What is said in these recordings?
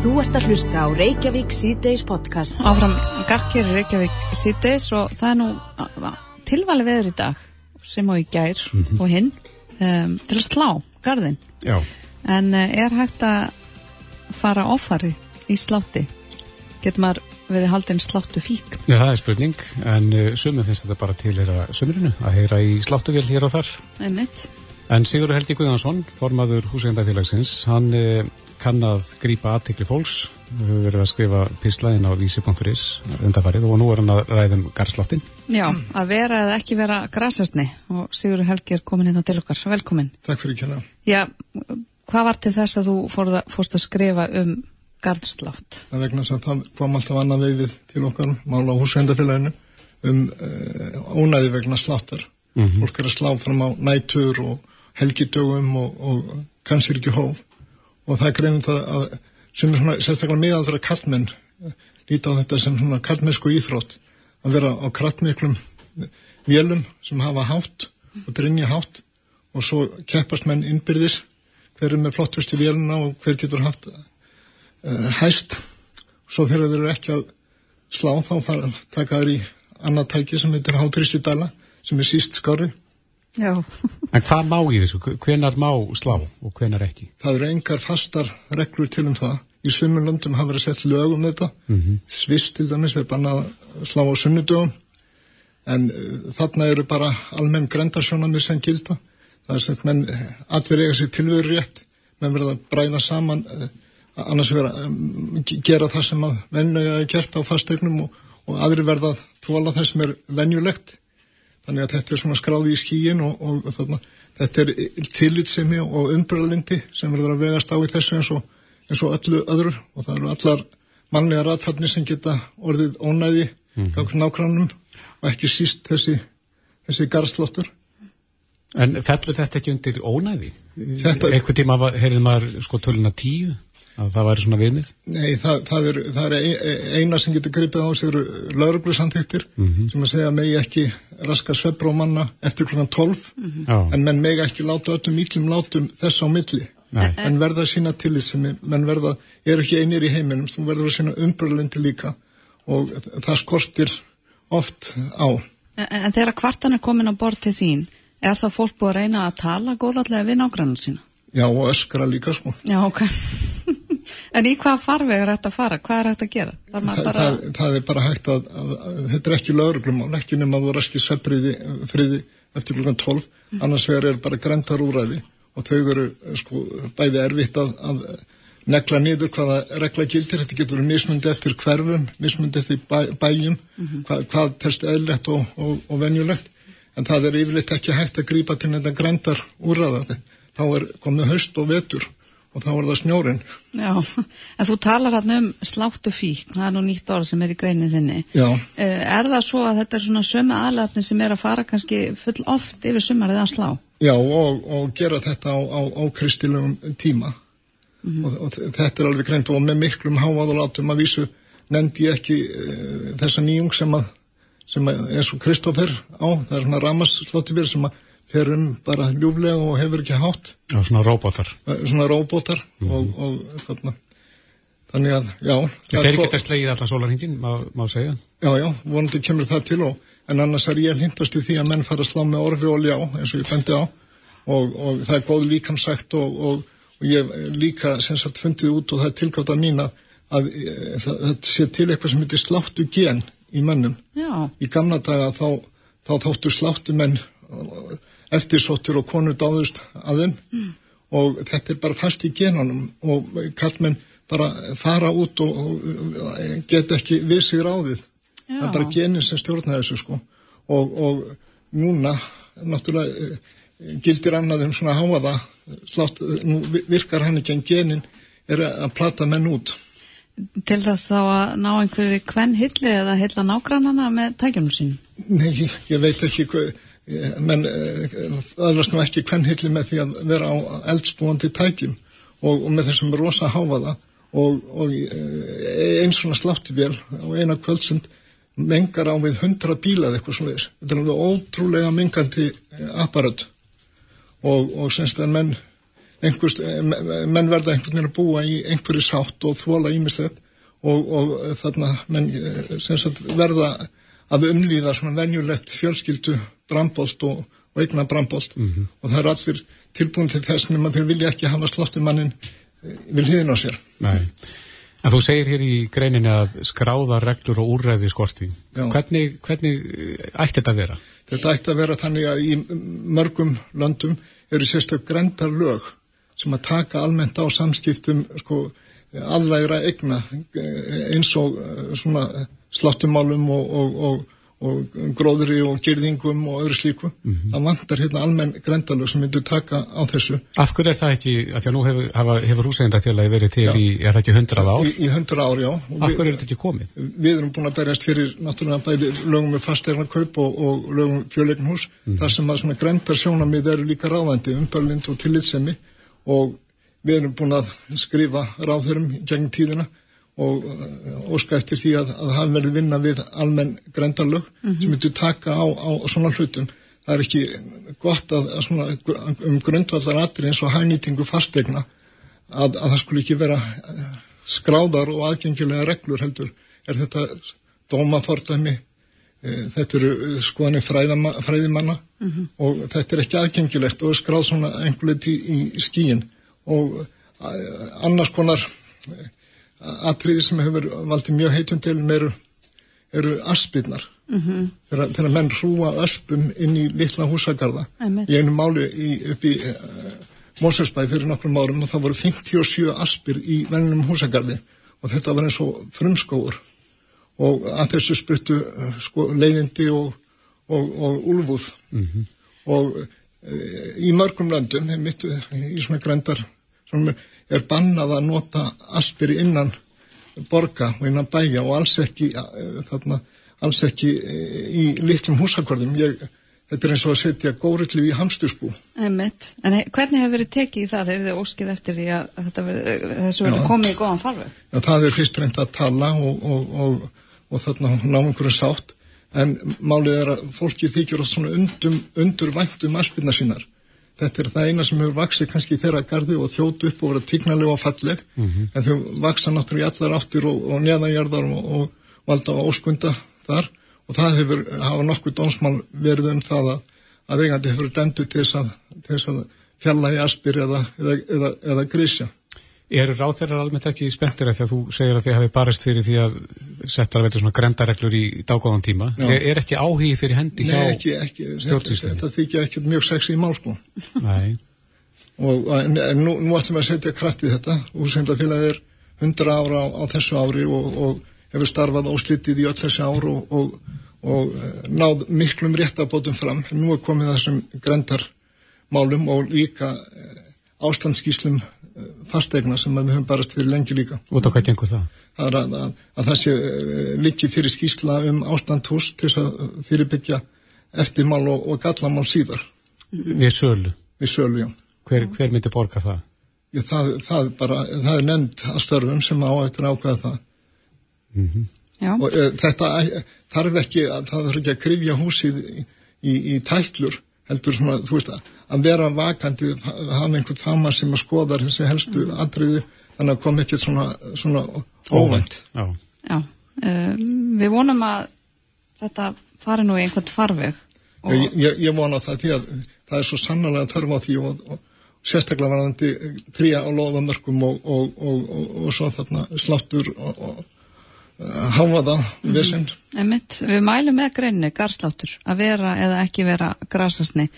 Þú ert að hlusta á Reykjavík C-Days podcast. Áfram gakkir Reykjavík C-Days og það er nú tilvali veður í dag sem á í gær mm -hmm. og hinn um, til að slá garðin. Já. En uh, er hægt að fara ofari í slátti? Getur maður við haldinn sláttu fík? Já, það er spurning, en uh, sumum finnst þetta bara til að sumrinu, að heyra í sláttuvél hér og þar. Einmitt. En Sigur Helgi Guðansson, formaður húsændafélagsins, hann uh, kann að grýpa aðtikli fólks, við höfum verið að skrifa píslaðin á vísi.is undarfarið og nú er hann að ræðum garsláttin. Já, að vera eða ekki vera grasastni og Sigur Helgi er komin hérna til okkar. Velkomin. Takk fyrir kjana. Já, hvað var til þess að þú fórst að skrifa um gardslátt? Það vegna þess að það kom alltaf annað veið til okkar, mála á húsændafélaginu um uh, ónæði vegna sláttar. Mm -hmm. Fólk er að slá fram á nætur og helgidögum og, og kannski ekki hóf. Og það greifin það að sem er svona sérstaklega miðaldra kallmenn líti á þetta sem svona kallmennsku íþrótt. Að vera á kraftmiklum vélum sem hafa hátt og drinja hátt og svo keppast menn innbyrðis hver er með flottustu véluna og hver getur haft uh, hæst. Svo þegar þeir eru ekki að slá þá fara taka þeir í annað tæki sem heitir hátristi dæla sem er síst skári Já. En hvað má í þessu? Hvenar má slá og hvenar ekki? Það eru engar fastar reglur til um það. Í sunnum löndum hafa verið sett lög um þetta. Mm -hmm. Sviss til dæmis er bara að slá á sunnudögum. En uh, þarna eru bara almenn grendarsjónamið sem gilda. Það er sett menn allir eiga sér tilveru rétt. Menn verða að bræða saman, uh, annars verða að um, gera það sem að vennulega er gert á fastegnum og, og aðri verða að þóla það sem er venjulegt. Þannig að þetta er svona skráði í skíin og, og, þarna, þetta er tillitsemi og umbröðlindi sem verður að vegast á í þessu eins og, eins og öllu öðru og það eru allar mannlega ræðfarnir sem geta orðið ónæði mm -hmm. nákvæmum og ekki síst þessi, þessi garslottur. En fellur þetta ekki undir ónæði? Þetta... Eitthvað tíma heyrðum maður sko töluna tíu? Að það væri svona viðmið? Nei, það, það, er, það er eina sem getur gripið á sig eru lauruglusamþyktir mm -hmm. sem að segja megi ekki raska svebra á manna eftir klukkan 12 mm -hmm. en menn megi ekki láta öllum ítlum látum þess á milli Nei. en verða sína til þessum menn verða, eru ekki einir í heiminum þú verður að sína umbröðlendi líka og það skortir oft á En, en þegar kvartan er komin á bort til þín er það fólk búið að reyna að tala góðallega við nágrannum sína? Já, og öskra líka sko Já, ok En í hvað farveg er þetta að fara? Hvað er þetta að gera? Það, bara... það, það er bara hægt að, að, að þetta er ekki lauruglum og ekki nema að þú raskir seppriði friði eftir klukkan 12 mm. annars vegar er bara græntar úræði og þau eru sko bæði erfitt að, að negla niður hvaða regla gildir, þetta getur verið mismundi eftir hverfum, mismundi eftir bæ, bæjum mm -hmm. hvað, hvað telst eðlert og, og, og venjulegt en það er yfirleitt ekki hægt að grípa til þetta græntar úræða þá er komið haust og vetur og þá er það snjórin. Já, en þú talar hérna um sláttu fík, það er nú nýtt orð sem er í greinið þinni. Já. Eh, er það svo að þetta er svona sömu aðlæfni sem er að fara kannski full oft yfir sumarið að slá? Já, og, og gera þetta á, á, á kristilugum tíma. Mm -hmm. og, og þetta er alveg greint og með miklum háaðulátum að vísu nefndi ég ekki uh, þessa nýjung sem að, sem að eins og Kristófer á, það er svona ramaslóttifir sem að fer um bara ljúflega og hefur ekki hátt. Já, svona róbótar. Eh, svona róbótar mm -hmm. og, og þarna, þannig að, já. Ekki þess leið alltaf sólarhingin, má, má segja. Já, já, vonandi kemur það til og, en annars er ég hindast í því að menn fara að slá með orfi og ljá, eins og ég fendi á, og, og það er góð líkamsækt og, og ég líka sem sagt fundið út og það er tilgátt að mína að e, það, það sé til eitthvað sem heitir sláttu gen í mennum. Já. Í gamla daga þá, þá þáttu sláttu menn eftirsóttur og konur dáðust að þeim mm. og þetta er bara fast í genanum og kallmenn bara fara út og, og get ekki við sig ráðið Já. það er bara genin sem stjórna þessu sko og, og núna náttúrulega eh, gildir annað um svona háaða slátt, nú virkar hann ekki en genin er að plata menn út Til þess þá að ná einhverju hvern hilli eða hilla nágrannana með tækjunum sín? Nei, ég veit ekki hvað menn aðrast nú ekki kvennhilli með því að vera á eldstúandi tækjum og, og með þessum rosa háfaða og, og e, eins svona sláttivél á eina kvöldsund mengar á við hundra bíla eða eitthvað svona þess. Þetta er alveg ótrúlega mengandi apparat og, og semst að menn einhvers, menn verða einhvern veginn að búa í einhverju sátt og þvola ímislegt og, og þarna menn sagt, verða að umlýða svona venjulegt fjölskyldu brambólt og, og eigna brambólt mm -hmm. og það er allir tilbúin til þess nema þeir vilja ekki hafa slottumannin vil hýðin á sér Nei En þú segir hér í greininni að skráða reglur og úrræði skorti. Hvernig, hvernig eh, ætti þetta að vera? Þetta ætti að vera þannig að í mörgum löndum eru sérstök grendar lög sem að taka almennt á samskiptum sko, allægra egna eh, eins og eh, svona sláttumálum og, og, og og gróðri og gerðingum og öðru slíku. Mm -hmm. Það vantar hérna almenn grendalög sem myndur taka á þessu. Af hverju er það ekki, að því að nú hefur, hefur húsæðindafélagi verið til já. í, er það ekki hundrað ár? Í, í hundrað ár, já. Af hverju er þetta ekki komið? Við erum búin að berjast fyrir náttúrulega bæði lögum með fasteirnarkaup og, og lögum fjöleignhús, mm -hmm. þar sem að svona grendar sjónamið eru líka ráðandi, umbörlind og tillitsemi og við erum búin að skrifa ráðurum gegn tíðina og uh, óska eftir því að, að það verði vinna við almenn grendalög mm -hmm. sem myndur taka á, á svona hlutum. Það er ekki gott að, að svona, um grundvallar aðri eins og hænýtingu fastegna að, að það skulle ekki vera uh, skráðar og aðgengilega reglur heldur. Er þetta dómafordæmi, e, þetta eru skoðanir fræðimanna mm -hmm. og þetta er ekki aðgengilegt og er skráð svona einhverlega í, í skíin og annars konar atriði sem hefur valdið mjög heitum til eru, eru aspirnar. Mm -hmm. þegar, þegar menn hrúa öspum inn í litla húsagarða. Í einu máli í, upp í uh, eh, Mósersbæ fyrir nokkrum árum og það voru 57 aspir í vennum húsagarði og þetta var eins og frumskóur og að þessu spyttu uh, eh, sko, leiðindi og, og, og úlfúð. Mm -hmm. og uh, í mörgum löndum mitt í svona grendar svona er bannað að nota aspiri innan borga og innan bæja og alls ekki, eh, þarna, alls ekki eh, í litlum húsakvarðum. Ég, þetta er eins og að setja górillu í hamsturspú. En hvernig hefur verið tekið í það þegar þið óskið eftir því að veri, þessu verið komið í góðan farveg? Já, það er fyrst reynd að tala og, og, og, og þarna ná einhverju sátt en málið er að fólki þykjur á svona undum, undur væntum aspirna sínar þetta er það eina sem hefur vaksið kannski í þeirra gardi og þjótu upp og verið tíknarlega og falleg mm -hmm. en þau vaksa náttúrulega í allar áttir og, og neðanjarðar og, og valda á óskunda þar og það hefur hafa nokkuð dónsmál verið um það að, að eigandi hefur dendu til þess að, að fjalla í aspir eða, eða, eða, eða grísja. Eru ráþeirar almennt ekki spenntir að því að þú segir að þið hafi barist fyrir því að setja alveg svona grendareglur í dágóðan tíma. Er, er ekki áhigi fyrir hendi hjá stjórnsýslinni? Þetta þykja ekki mjög sexi í mál sko. Nei. Og en, en nú, nú ætlum við að setja kraft í þetta. Úsendafélagið er 100 ára á, á þessu ári og, og hefur starfað óslitið í öll þessi ár og, og, og eh, náð miklum réttabótum fram. Nú er komið þessum grendarmálum og líka eh, ástandskíslum fastegna sem við höfum barast fyrir lengi líka. Og það hvað gengur það? Það er að, að, að það sé eh, líki fyrir skýsla um ástand hús til að fyrirbyggja eftirmál og, og gallamál síðar. Við sölu? Við sölu, já. Hver, hver myndi borga það? Já, það, það, bara, það er nefnd að störfum sem á eftir ákveða það. Mm -hmm. Og e, þetta þarf ekki að það þarf ekki að krifja húsið í, í, í tætlur heldur svona, þú veist, að vera vakandi, að hafa einhvern fama sem að skoða þessi helstu mm. atriði, þannig að kom ekki svona, svona óvænt. Já, Já uh, við vonum að þetta fari nú í einhvern farveg. Og... Ég, ég, ég vona það því að það er svo sannlega þörf á því og, og sérstaklega varðandi tríja á loðamörkum og, og, og svo þarna sláttur og það mhm. vissin. Mm. Við mælum með greinni, garsláttur, að vera eða ekki vera grasasni.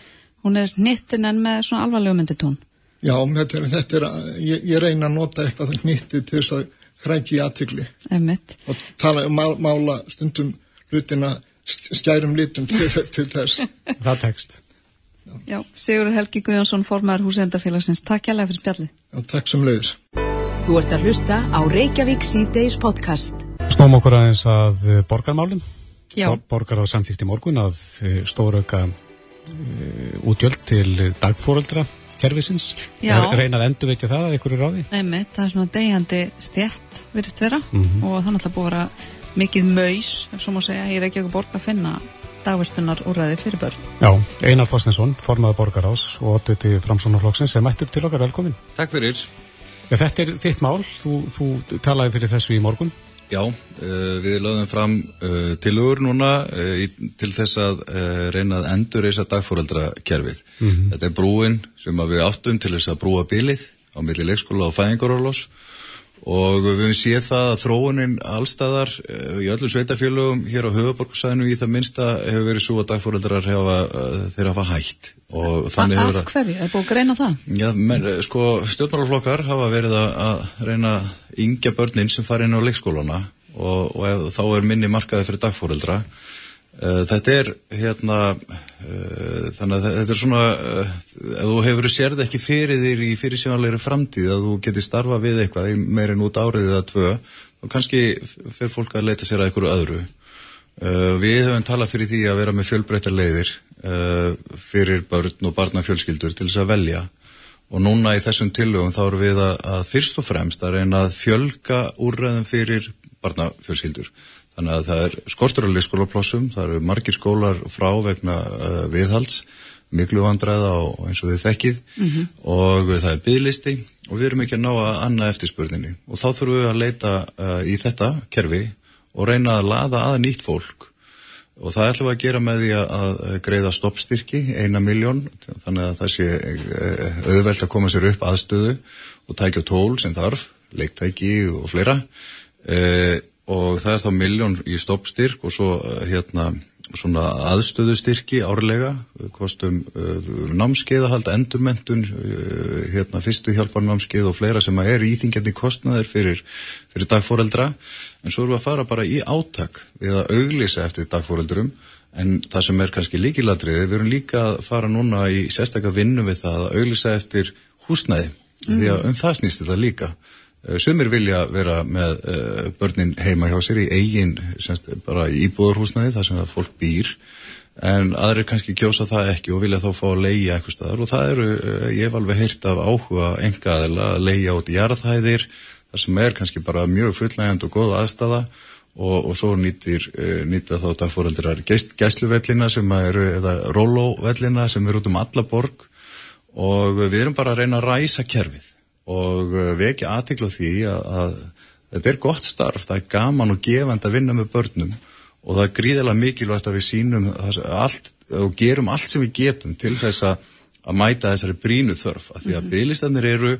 Hún er nittin en með svona alvarlegu mynditón. Já, þetta er, þetta er ég, ég reyna að nota eitthvað nitti til þess að hrækja í aðtykli. Emitt. Og tala um má, mála stundum hlutina skærum litum til, til þess. Það tekst. Já. Já, Sigur Helgi Guðjónsson, formar húsendafélagsins. Takk hjálpa fyrir spjalli. Já, takk sem leiðis. Þú ert að hlusta á Reykjavík C-Days podcast. Snóm okkur aðeins að eh, borgarmálum. Já. Borgar á samþýtti morgun að eh, stórauka uh, útjöld til dagfóreldra kervisins. Já. Reynar endur veit ég það að ykkur er ráði? Nei, það er svona degjandi stjætt virðist vera mm -hmm. og þannig að það búið að mikið maus, ef svo má segja, í Reykjavík borg að finna dagvistunar úrræði fyrir börn. Já, Einar Þorstinsson, formaða borgarás og oddviti framsónarflokksins sem mættur til okkar velkomin. Takk fyrir. Já, þetta er þitt mál, þú, þú talaði fyrir þessu í morgun. Já, uh, við lögum fram uh, tilugur núna uh, til þess að reyna að endur þess að dagfóraldra kerfið. Mm -hmm. Þetta er brúin sem við áttum til þess að brúa bilið á milli leikskóla og fæðingarólós og við höfum séð það að þróunin allstæðar eh, í öllum sveitafélögum hér á höfuborgsæðinu í það minnsta hefur verið svo að dagfóröldrar eh, þeirra hafa hægt og þannig hefur það... Af hverju? Er búin að greina það? Já, menn, eh, sko, stjórnmálaflokkar hafa verið að reyna yngja börnin sem fara inn á leikskólana og, og þá er minni markaði fyrir dagfóröldra Eh, þetta er hérna uh, þannig að þetta er svona uh, ef þú hefur sérð ekki fyrir þér í fyrirsjónlegri framtíð að þú getur starfa við eitthvað meirinn út árið eða tvö þá kannski fer fólk að leita sér að einhverju öðru. Við höfum talað fyrir því að vera með fjölbreyttar leiðir fyrir börn og barnafjölskyldur til þess að velja. Og núna í þessum tillögum þá eru við að, að fyrst og fremst að reyna að fjölga úrræðum fyrir barnafjölskyldur Þannig að það er skortur á leikskólaplossum, það eru margir skólar frá vegna uh, viðhalds, miklu vandræða og eins og þið þekkið mm -hmm. og það er bygglisti og við erum ekki að ná að anna eftirspurninni og þá þurfum við að leita uh, í þetta kerfi og reyna að laða að nýtt fólk og það ætlum við að gera með því að greiða stoppstyrki, eina miljón, þannig að það sé uh, auðvelt að koma sér upp aðstöðu og tækja tól sem þarf, leiktæki og fleira. Uh, og það er þá miljón í stoppstyrk og svo eh, hérna svona aðstöðustyrki árlega kostum uh, námskeiðahald endurmentun, hérna fyrstu hjálpar námskeið og fleira sem er íþingjandi kostnaðir fyrir, fyrir dagfóreldra en svo erum við að fara bara í átak við að auglýsa eftir dagfóreldurum en það sem er kannski líkiladriði við erum líka að fara núna í sérstakka vinnu við það að auglýsa eftir húsnæði. Mm. því að um það snýst þetta líka. Eh, sumir vilja vera með uh, börnin heima hjá sér í eigin, semst bara í íbúðarhúsnaði þar sem það fólk býr. En aðri kannski kjósa það ekki og vilja þá fá að leia eitthvað staðar. Og það eru, uh, ég hef alveg heyrt af áhuga engaðila að leia út í jarðhæðir þar sem er kannski bara mjög fullægand og góð aðstafa og, og svo nýtir, uh, nýta þá dagfóraldrar gæsluvellina sem eru, eða rólóvellina sem eru út um alla borg. Og við erum bara að reyna að ræsa kerfið og uh, vekja aðtikla því að, að þetta er gott starf, það er gaman og gefand að vinna með börnum og það er gríðilega mikilvægt að við sínum allt, og gerum allt sem við getum til þess að, að mæta þessari brínu þörf, að því að -hmm. bygglistannir eru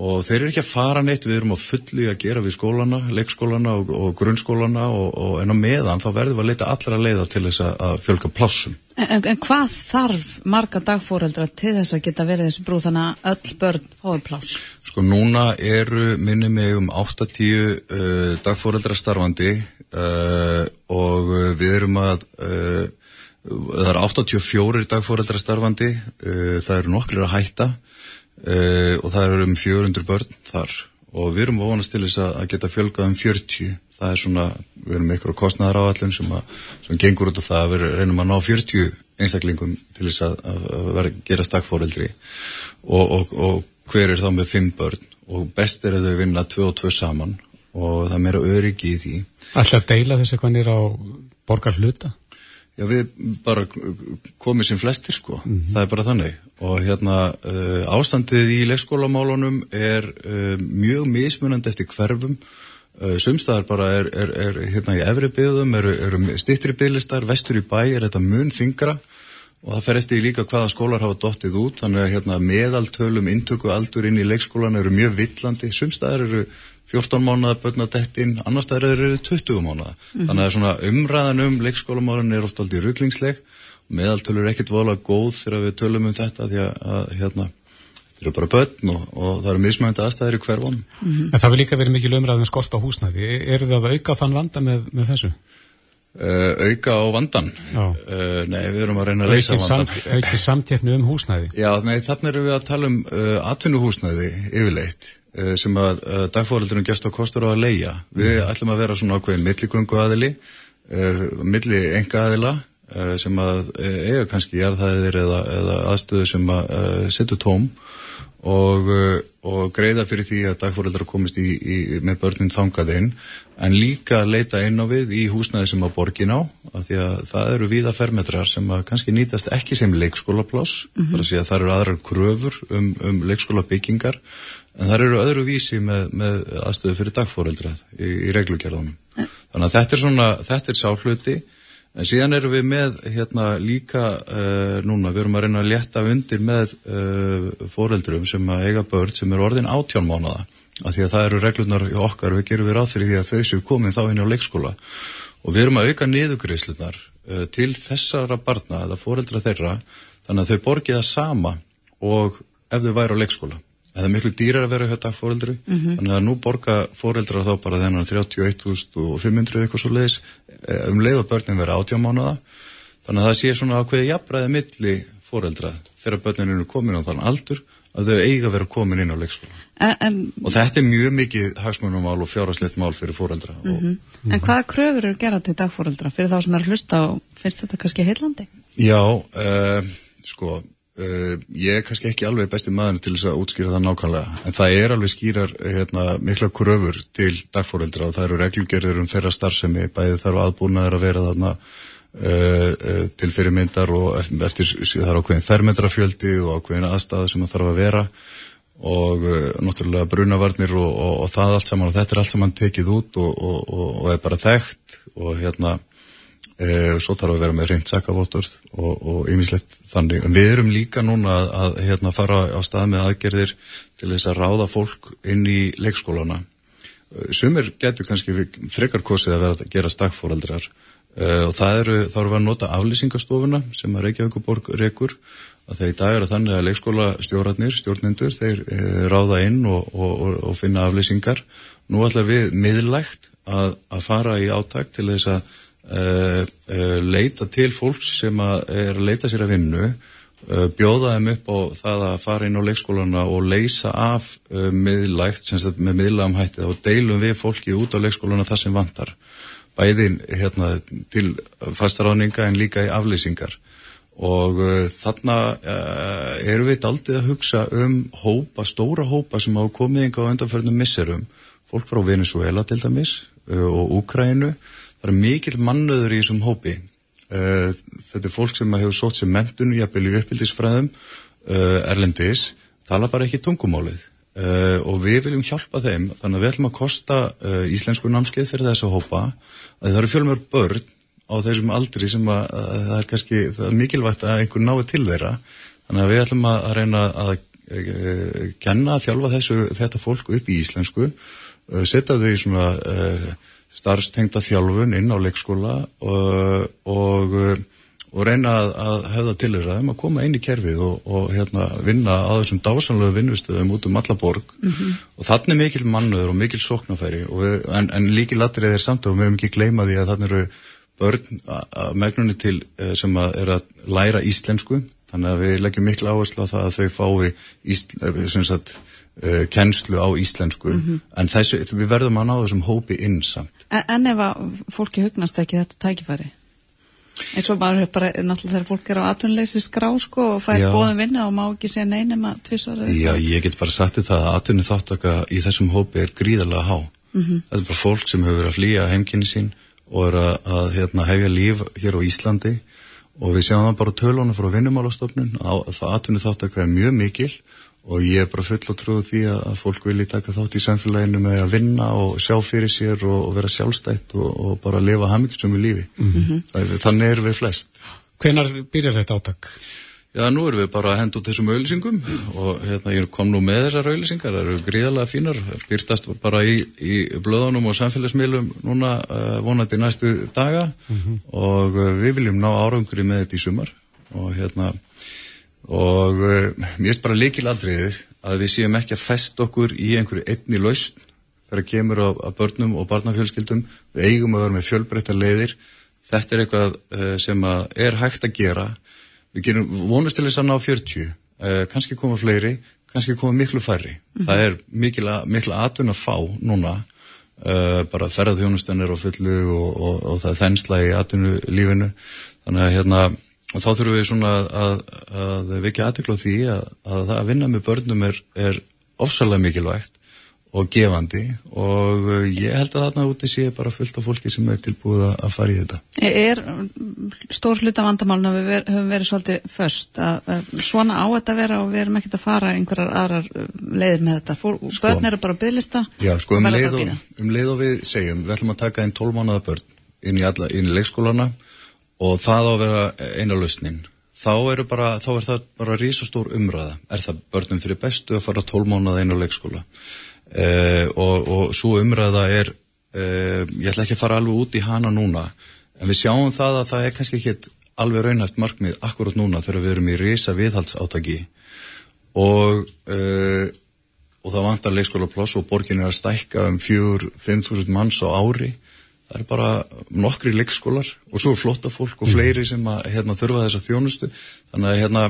og þeir eru ekki að fara neitt, við erum á fulli að gera við skólana, leikskólana og, og grunnskólana og, og en á meðan þá verðum við að leita allra leiða til þess að fjölka plássum. En, en hvað þarf marga dagfóreldra til þess að geta verið þessi brú? Þannig að öll börn fáið pláss? Sko núna eru minni mig um 80 uh, dagfóreldra starfandi uh, og við erum að uh, það eru 84 dagfóreldra starfandi uh, það eru nokkur að hætta uh, og það eru um 400 börn þar. Og við erum að vonast til þess að geta fjölgað um 40 það er svona, við erum á kostnæðar áallum sem, sem gengur út á það að við reynum að ná 40 einstaklingum til þess að, að vera, gera stakkfóreldri og, og, og hver er þá með 5 börn? Og best er að þau vinna 2 og 2 saman og það er meira öryggi í því. Alltaf deila þessi hvernig á borgar hluta? Já, við bara komum sem flestir sko, mm -hmm. það er bara þannig. Og hérna uh, ástandið í leikskólamálunum er uh, mjög mismunandi eftir hverfum sumstaðar bara er, er, er hérna í efri byggðum, eru, eru stittri bygglistar, vestur í bæ er þetta mun þingra og það fer eftir líka hvaða skólar hafa dottið út, þannig að hérna meðaltölum intöku aldur inn í leikskólan eru mjög villandi, sumstaðar eru 14 mánuða börnadettinn, annars það eru 20 mánuða. Mm -hmm. Þannig að svona umræðan um leikskólamálun er oft aldrei rugglingsleg meðaltölur er ekkert volað góð þegar við tölum um þetta því að, hérna, eru bara börn og, og það eru mismægandi aðstæðir í hverjum. Mm -hmm. En það vil líka verið mikil umræðin um skort á húsnæði. Eru það að auka þann vanda með, með þessu? Uh, auka á vandan uh, nei, við erum að reyna að leysa vandan samt, ekki samtjefnu um húsnæði já, nei, þannig erum við að tala um uh, atvinnuhúsnæði yfirleitt Eh, sem að dagfóraldunum gæst á kostur á að leia. Við mm. ætlum að vera svona ákveðin milligöngu aðili, milli enga aðila sem að eiga kannski jarðhæðir eða, eða aðstöðu sem að setja tóm og, uh, og greiða fyrir því að dagfóreldrar komist í, í, með börnin þangaðinn en líka leita inn á við í húsnæði sem að borgin á af því að það eru víða fermetrar sem að kannski nýtast ekki sem leikskólapláss mm -hmm. þar að það eru aðrar kröfur um, um leikskóla byggingar en það eru öðru vísi með, með aðstöðu fyrir dagfóreldrað í, í reglugjörðunum þannig að þetta er svona, þetta er sáfluti En síðan erum við með hérna líka uh, núna, við erum að reyna að leta undir með uh, foreldrum sem að eiga börn sem eru orðin átján mánuða. Af því að það eru reglunar í okkar, við gerum við ráð fyrir því að þau séu komin þá inn á leikskóla. Og við erum að auka niðugreislunar uh, til þessara barna, eða foreldra þeirra, þannig að þau borgi það sama og ef þau væri á leikskóla það er miklu dýrar að vera hjá dagfóreldri mm -hmm. þannig að nú borga fóreldra þá bara þennan 31.500 eitthvað svo leiðis eh, um leið og börnin vera átjámánuða þannig að það sé svona ákveði jafnbræði milli fóreldra þegar börnin eru komin á þann aldur að þau eiga að vera komin inn á leikskóla en, og þetta er mjög mikið hagsmunumál og fjárhasleitt mál fyrir fóreldra mm -hmm. og, En hvaða kröfur eru gerað til dagfóreldra fyrir þá sem er hlusta og finnst þetta kannski heillandi? Já, uh, sko Uh, ég er kannski ekki alveg besti maður til þess að útskýra það nákvæmlega en það er alveg skýrar hérna, mikla kröfur til dagfóreldra og það eru reglugerður um þeirra starfsemi bæði þarf aðbúnaður að vera þarna uh, uh, til fyrirmyndar og eftir það er ákveðin fermetrafjöldi og ákveðin aðstæða sem það þarf að vera og náttúrulega brunavarnir og, og, og það allt saman og þetta er allt saman tekið út og, og er bara þekkt og hérna e, svo þarf að vera með reynd sakavotturð og ymmislegt þannig. En við erum líka núna að, að hérna, fara á stað með aðgerðir til þess að ráða fólk inn í leikskólana. Eh, sumir getur kannski frekar kosið að vera að gera stakfóraldrar e, og það eru, þá erum við að nota aflýsingastofuna sem að Reykjavíkuborg rekur að þegar í dag er að þannig að leikskóla stjórnarnir, stjórnendur, þeir e, ráða inn og, og, og finna aflýsingar. Nú ætla við miðlægt að, að fara í áttak til þess að Uh, uh, leita til fólks sem er að leita sér að vinnu uh, bjóða þeim upp á það að fara inn á leikskólana og leysa af miðlægt, sagt, með miðlægum hættið og deilum við fólki út á leikskólana þar sem vantar. Bæðin hérna, til fastaráninga en líka í afleysingar og þarna erum við aldrei að hugsa um hópa, stóra hópa sem hafa komið yngi á undanferðnum misserum. Fólk frá Venezuela til dæmis og Úkrænu það er mikil mannöður í þessum hópi. Uh, þetta er fólk sem hefur sótt sem mentun í uppbyldisfræðum uh, erlendis, tala bara ekki tungumálið. Uh, og við viljum hjálpa þeim þannig að við ætlum að kosta íslensku námskeið fyrir þessu hópa. Að það eru fjölmjör börn á þessum aldri sem að, að það er kannski það er mikilvægt að einhver nái til þeirra. Þannig að við ætlum að, að reyna að kenna að þjálfa þessu, þetta fólk upp í íslensku. Setja þau í svona starfstengta þjálfun inn á leikskóla og, og, og reyna að, að hefða til þess að koma inn í kerfið og, og hérna, vinna á þessum dásanlegu vinnustöðum út um alla borg mm -hmm. og þannig mikil mannuður og mikil sóknafæri við, en, en líki latrið er samt og við hefum ekki gleyma því að þannig eru börn að megnunni til eh, sem að er að læra íslensku þannig að við leggjum miklu áherslu á það að þau fái ísl, eh, sem sagt uh, kennslu á íslensku mm -hmm. en þessu, við verðum að ná þessum hópi inn samt. En, en ef að fólki hugnast ekki þetta tækifæri? eins og bara, bara náttúrulega þegar fólk er á atvinnuleysi skrá sko og fær bóðum vinna og má ekki segja neinum að tvisar Já, ég get bara sagt þetta að atvinnu þáttaka í þessum hópi er gríðarlega há mm -hmm. þetta er bara fólk sem hefur verið að flýja heimkynni sín og er að, að hérna, hefja líf hér á Íslandi og við sjáum það bara tölunum frá vinnumálastofnun að það atvinnu þáttaka er mjög mikil og ég er bara full og trúið því að fólk vilji taka þátt í samfélaginu með að vinna og sjá fyrir sér og, og vera sjálfstætt og, og bara lifa hafmyggsum í lífi mm -hmm. þannig er við flest Hvenar byrjar þetta átak? Já, nú erum við bara að henda út þessum auðlýsingum og hérna ég kom nú með þessar auðlýsingar, það eru gríðalega fínar byrtast bara í, í blöðunum og samfélagsmiðlum núna uh, vonandi næstu daga mm -hmm. og uh, við viljum ná árangri með þetta í sumar og hérna og uh, mér finnst bara líkiladriðið að við séum ekki að fest okkur í einhverju einni lausn þegar kemur á, á börnum og barnafjölskyldum. Við eigum að vera með fjölbreytta leiðir. Þetta er eitthvað uh, sem er hægt að gera. Við gerum vonast til þess að ná 40 uh, kannski koma fleiri, kannski koma miklu færri. Mm -hmm. það er miklu atun að fá núna. Bara ferðarþjónustennir og fullu og, og, og það er þensla í atunu lífinu þannig að hérna og þá þurfum við svona að, að vikja aðtekla á því að, að það að vinna með börnum er, er ofsalega mikilvægt og gefandi og ég held að þarna úti sé bara fullt af fólki sem er tilbúið að fara í þetta. Er stór hluta vandamálna við ver, höfum verið svolítið först að, að svona á þetta vera og við erum ekkert að fara einhverjar aðrar uh, leiðir með þetta. Fór, sko, börn eru bara að bygglista. Já, sko um leið, og, um leið og við segjum, við ætlum að taka einn 12 mánuða börn inn í, alla, inn í leikskólana og það á að vera eina lausnin. Þá, bara, þá er það bara rísastór umræða. Er það börnum fyrir bestu að fara 12 mánuða á leikskóla? Uh, og, og svo umræða er uh, ég ætla ekki að fara alveg út í hana núna en við sjáum það að það er kannski ekki alveg raunhæft markmið akkurat núna þegar við erum í reysa viðhaldsátaki og uh, og það vantar leikskóla ploss og borgin er að stækka um 4-5.000 manns á ári það er bara nokkri leikskólar og svo er flotta fólk og fleiri sem að hérna, þurfa þessa þjónustu þannig að hérna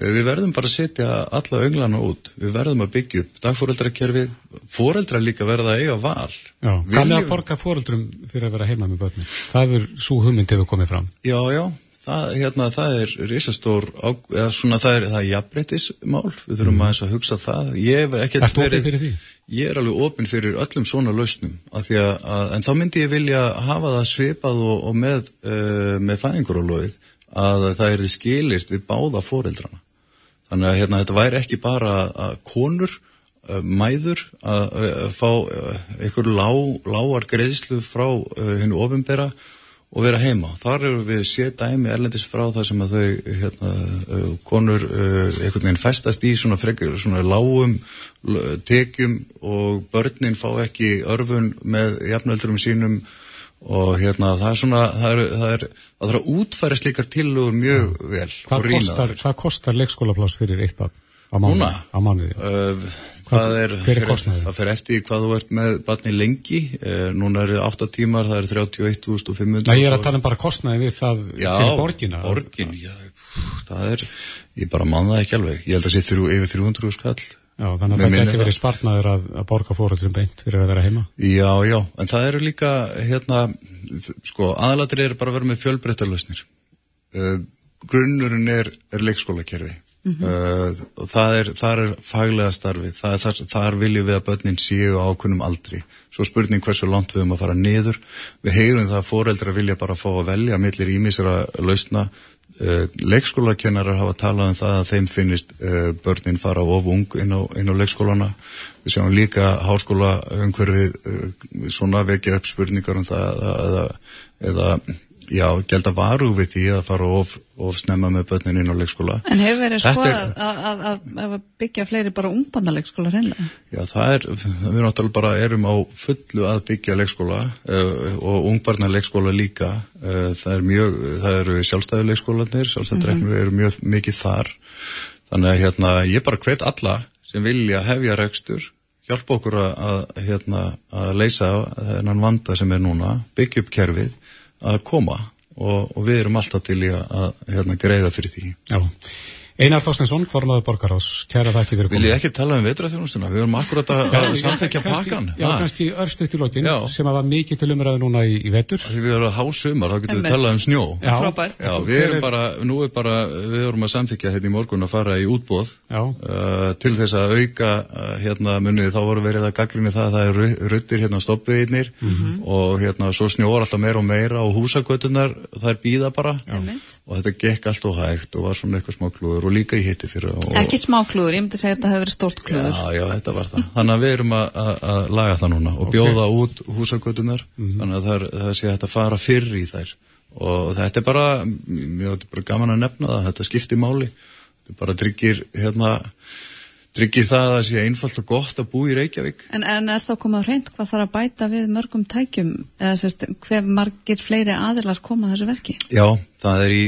Við verðum bara að setja alla önglana út. Við verðum að byggja upp dagfóreldrakerfið. Fóreldra líka verða að eiga val. Já, kannið að borga fóreldrum fyrir að vera heima með börnum. Það er svo hugmynd ef við komum fram. Já, já. Það, hérna, það er risastór, eða svona það er, er jafnbreytismál. Við þurfum mm. aðeins að hugsa það. Ég. Það er ofinn fyrir því? Ég er alveg ofinn fyrir öllum svona lausnum. Að að, að, en þá myndi ég vilja hafa það svipað og, og með, uh, með fæðingur að það er því skilist við báða fóreldrana. Þannig að hérna, þetta væri ekki bara að konur, uh, mæður að, að fá einhver lá, lágar greiðslu frá hennu ofinbera og vera heima. Þar eru við séð dæmi erlendis frá það sem að þau hérna, uh, konur uh, einhvern veginn festast í svona, frekar, svona lágum tekjum og börnin fá ekki örfun með jafnöldurum sínum og hérna það er svona það er, það er, það er að útfæra slikar tilugur mjög vel hvað kostar, kostar leikskólaplás fyrir eitt barn á mánuði? Uh, hvað er, hver er kostnaði? það fer eftir hvað þú ert með barni lengi uh, núna er það 8 tímar, það er 31.500 Nei, ég er að tala um bara kostnaði við það já, fyrir borgina borgin, já, það er ég bara manna það ekki alveg, ég held að það sé yfir 300 skall Já, þannig að það getur verið spartnaður að, að borga fóröldrum beint fyrir að vera heima. Já, já, en það eru líka, hérna, sko, aðalatir eru bara að vera með fjölbreyttarlausnir. Uh, grunnurinn er, er leikskólakerfi mm -hmm. uh, það er, er faglega starfið, það er, þar, þar viljum við að börnin séu ákunnum aldri. Svo spurning hversu langt við höfum að fara niður. Við heyrum það að fóreldra vilja bara fá að velja millir ímisra lausna Uh, leikskólakennarar hafa talað um það að þeim finnist uh, börnin fara of ung inn á, inn á leikskólana við sjáum líka háskóla umhverfið svona vekja upp spurningar um það eða já, gelda varu við því að fara of, of snemma með börnin inn á leikskóla En hefur verið skoðað að, að, að byggja fleiri bara ungbarnaleikskóla reynlega? Já, það er, við náttúrulega bara erum á fullu að byggja leikskóla uh, og ungbarnaleikskóla líka uh, það er mjög, það eru sjálfstæðuleikskólanir sjálfstæðuleikskólanir mm -hmm. eru mjög mikið þar þannig að hérna, ég bara hvet alla sem vilja hefja rekstur hjálpa okkur að, hérna, að leysa þennan vanda sem er núna, byggja upp kerfið að koma og, og við erum alltaf til í að, hérna, greiða fyrir því. Já. Einar Þorstensson, formadur borgarás, kæra það ekki verið komið. Vil ég ekki tala um vetraþjónustuna? Við erum akkurat að, samþekja pakkan. Já, kannski örstuðt í lokin, sem að var mikið til umræðu núna í, í vetur. Því við erum að hásumar, þá getum við talað um snjó. Já, frábært. Já, við erum bara, nú er bara, við erum að samþekja hérna í morgun að fara í útbóð uh, til þess að auka uh, hérna munið, þá voru verið að gaggrinni það að það er ruttir hérna stoppiðinir mm -hmm. og hérna svo snjóar alltaf meira og meira og húsagötunar, það er bíða bara og þetta gekk alltaf hægt og var svona eitthvað smá klúður og líka í hitti fyrir og, Ekki smá klúður, ég myndi segja að þetta hefur verið stórt klúður Já, já, þetta var það Þannig að við erum að, að laga það núna og okay. bjóða út húsagötunar mm -hmm. þannig að það, það sé að þetta fara fyrr í þær og þetta er bara mjög bara gaman að nefna það, þetta skiptir máli þetta bara tryggir hérna tryggir það að það sé einfalt og gott að bú í Reykjavík. En, en er þá komað reynd hvað þarf að bæta við mörgum tækjum eða sérst, hver margir fleiri aðilar koma þessu verki? Já, það er í,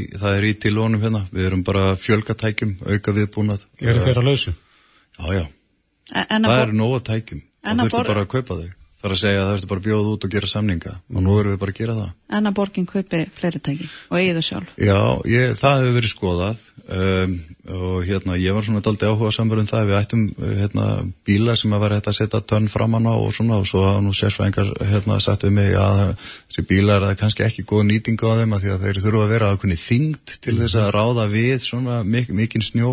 í tilvonum hérna. Við erum bara fjölgatækjum, auka viðbúnað. Er þeir að lausu? Já, já. En það eru nóga tækjum. Það þurftu bara að kaupa þau. Þarf að segja að það ertu bara bjóð út og gera samninga. Og nú erum við bara að gera það. En að borgin kaupi fleiri tæki og eigið það sjálf? Já, ég, það hefur verið skoðað. Um, og hérna ég var svona daldi áhuga samverðum það. Við ættum hérna bíla sem að vera hægt að setja tönn framann á og svona. Og svo hafa nú sérfræðingar hérna sagt við mig að þessi bíla er kannski ekki góð nýting á þeim að því að þeir þurfa að vera ákveðni þyngd til þess að ráða við svona mik mikinn snjó.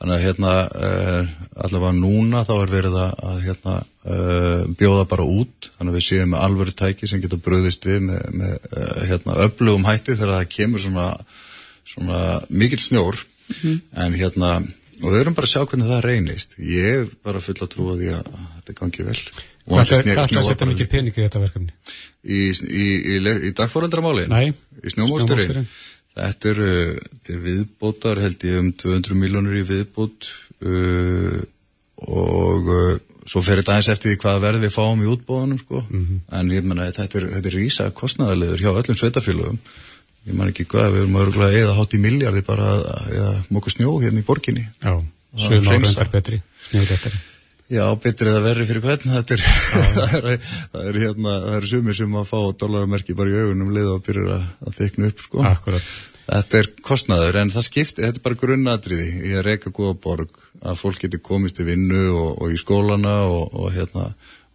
Þannig að hérna uh, bjóða bara út þannig að við séum með alvöru tæki sem getur bröðist við með, með uh, hérna, öflugum hætti þegar það kemur svona, svona mikill snjór. Mm -hmm. en hérna og við höfum bara að sjá hvernig það reynist. Ég er bara full að trúa því að þetta gangi vel. Hvað er það að setja mikið pening í þetta verkefni? Í, í, í, í dagfóraldramáli? Nei, í snjómóksturinn Þetta er, er viðbótar held ég um 200 miljónur í viðbót uh, og uh, svo fer þetta aðeins eftir því hvað verð við fáum í útbóðunum sko, mm -hmm. en ég menna þetta er, þetta er rísa kostnæðarlegur hjá öllum sveitafélögum ég man ekki hvað, við erum örgulega eða hátt í miljardi bara að móka snjó hérna í borginni. Já, sögum árendar betri, snjóðrættari Já, betur eða verri fyrir hvern þetta er, það er, það er hérna það er sumir sem að fá dólarmerki bara í augunum leið og byrjar að, að þykna upp sko. Akkurat Þetta er kostnæður en það skiptir, þetta er bara grunnadriði í að reyka góða borg að fólk geti komist í vinnu og, og í skólana og, og, hérna,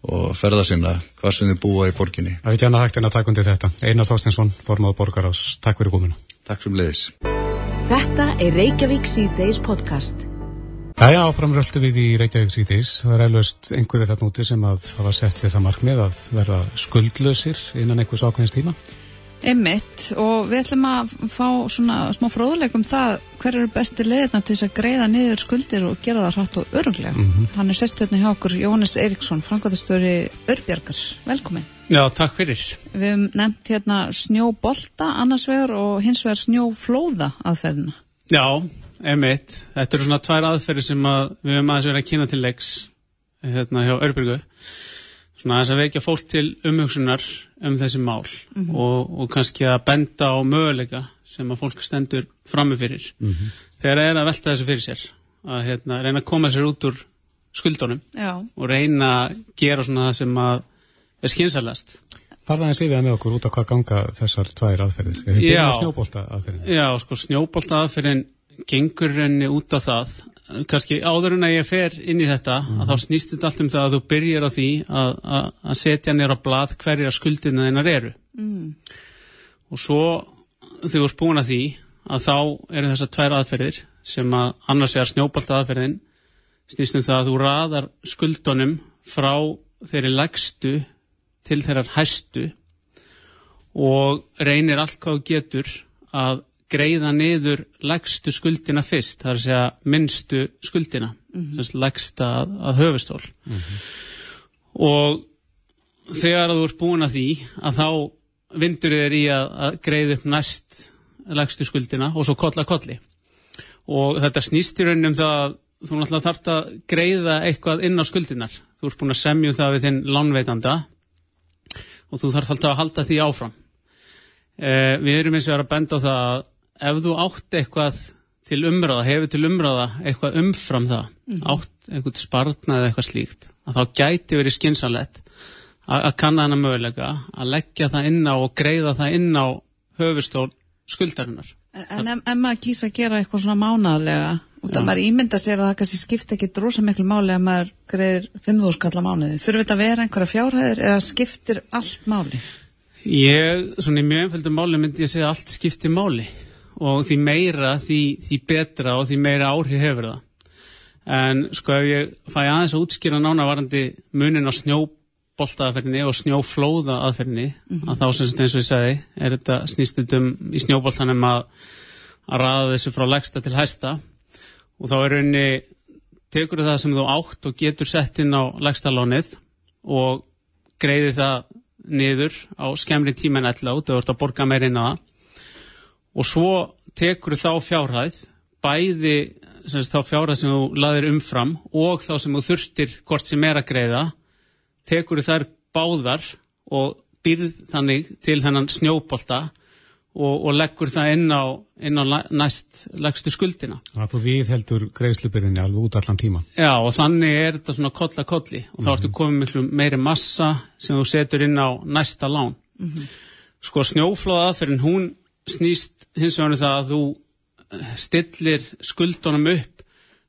og ferða sinna hvað sem þið búa í borginni. Það er annað hægt en að taka undir þetta. Einar Þorstinsson, formað borgarás. Takk fyrir komuna. Takk sem leiðis. Þetta er Reykjavík C-Days podcast. Æja, áframröldu við í Reykjavík C-Days. Það er eilust einhverju þarna úti sem að hafa sett sér það markmið að verða skuldlausir innan einhvers ákveðins tíma. Emmitt og við ætlum að fá svona smá fróðuleikum það hver eru besti leðina til þess að greiða niður skuldir og gera það hratt og öruglega. Mm -hmm. Hann er sestöðni hjá okkur Jóhannes Eriksson, framkvæmtastöri Örbjörgar. Velkomin. Já, takk fyrir. Við hefum nefnt hérna snjóbolta annars vegar og hins vegar snjóflóða aðferðina. Já, Emmitt. Þetta eru svona tvær aðferði sem að við hefum aðeins verið að kynna til leiks hérna hjá Örbjörgu svona þess að vekja fólk til umhugsunar um þessi mál mm -hmm. og, og kannski að benda á möguleika sem að fólk stendur framifyrir mm -hmm. þegar það er að velta þessu fyrir sér að hérna, reyna að koma sér út úr skuldunum Já. og reyna að gera svona það sem að er skynsalast Farðaði síðan með okkur út á hvað ganga þessar tvær aðferðir? Já, snjóbolta aðferðin? Já, sko snjóbolta aðferðin gengur henni út á það kannski áður en að ég fer inn í þetta mm. að þá snýst þetta allt um það að þú byrjar á því að, að, að setja nýra blað hverja skuldina þeinar eru mm. og svo þegar þú ert búin að því að þá eru þessar tvær aðferðir sem að annars er snjóbalt aðferðin snýst um það að þú raðar skuldunum frá þeirri legstu til þeirrar hæstu og reynir allt hvað þú getur að greiða niður legstu skuldina fyrst, það er að segja minnstu skuldina, mm -hmm. legsta að, að höfustól mm -hmm. og þegar þú ert búin að því að þá vindur þér í að, að greiða upp næst legstu skuldina og svo kolla kolli og þetta snýst í raunum það að þú náttúrulega þarfst að greiða eitthvað inn á skuldinar, þú ert búin að semju það við þinn lánveitanda og þú þarfst alltaf að halda því áfram eh, við erum eins og að benda á það að ef þú átt eitthvað til umræða, hefur til umræða eitthvað umfram það, mm átt eitthvað spartna eða eitthvað slíkt, að þá gæti verið skynsalett að kanna hana mögulega, að leggja það inn á og greiða það inn á höfustól skuldarinnar. En ef maður kýsa að gera eitthvað svona mánaðlega og það maður ímynda sér að það kannski skipta ekki drosa miklu máli að maður greiðir 5.000 skalla mánuði, þurfur þetta að vera einhverja fjárhæðir eða skiptir allt máli? Ég, svona í mjög einföldu máli myndi ég segja allt skiptir máli og því meira því, því betra og því meira áhrif hefur það. En sko ef ég fæ aðeins að útskýra nánavarandi munin á snjóboltaðaferðinni og snjóflóðaðaferðinni mm -hmm. að þá sem eins og ég segi er þetta snýstutum í snjóboltanum að að raða þessu frá legsta til hæsta. Og þá er raunni tekur það sem þú átt og getur sett inn á legstalónið og greiði það niður á skemmri tíma en ella út og þú ert að borga meirinn á það og svo tekur þá fjárhæð bæði semst, þá fjárhæð sem þú laðir umfram og þá sem þú þurftir hvort sem er að greiða tekur þær báðar og byrð þannig til þennan snjóbolta og, og leggur það inn á, inn á næst leggstu skuldina. Þannig að þú við heldur greiðslubyrðinni alveg út allan tíma. Já og þannig er þetta svona koll að kolli og þá mm -hmm. ertu komið miklu meiri massa sem þú setur inn á næsta lán. Mm -hmm. Sko snjóflóða aðferðin hún snýst hins vegar um það að þú eh, stillir skuldunum upp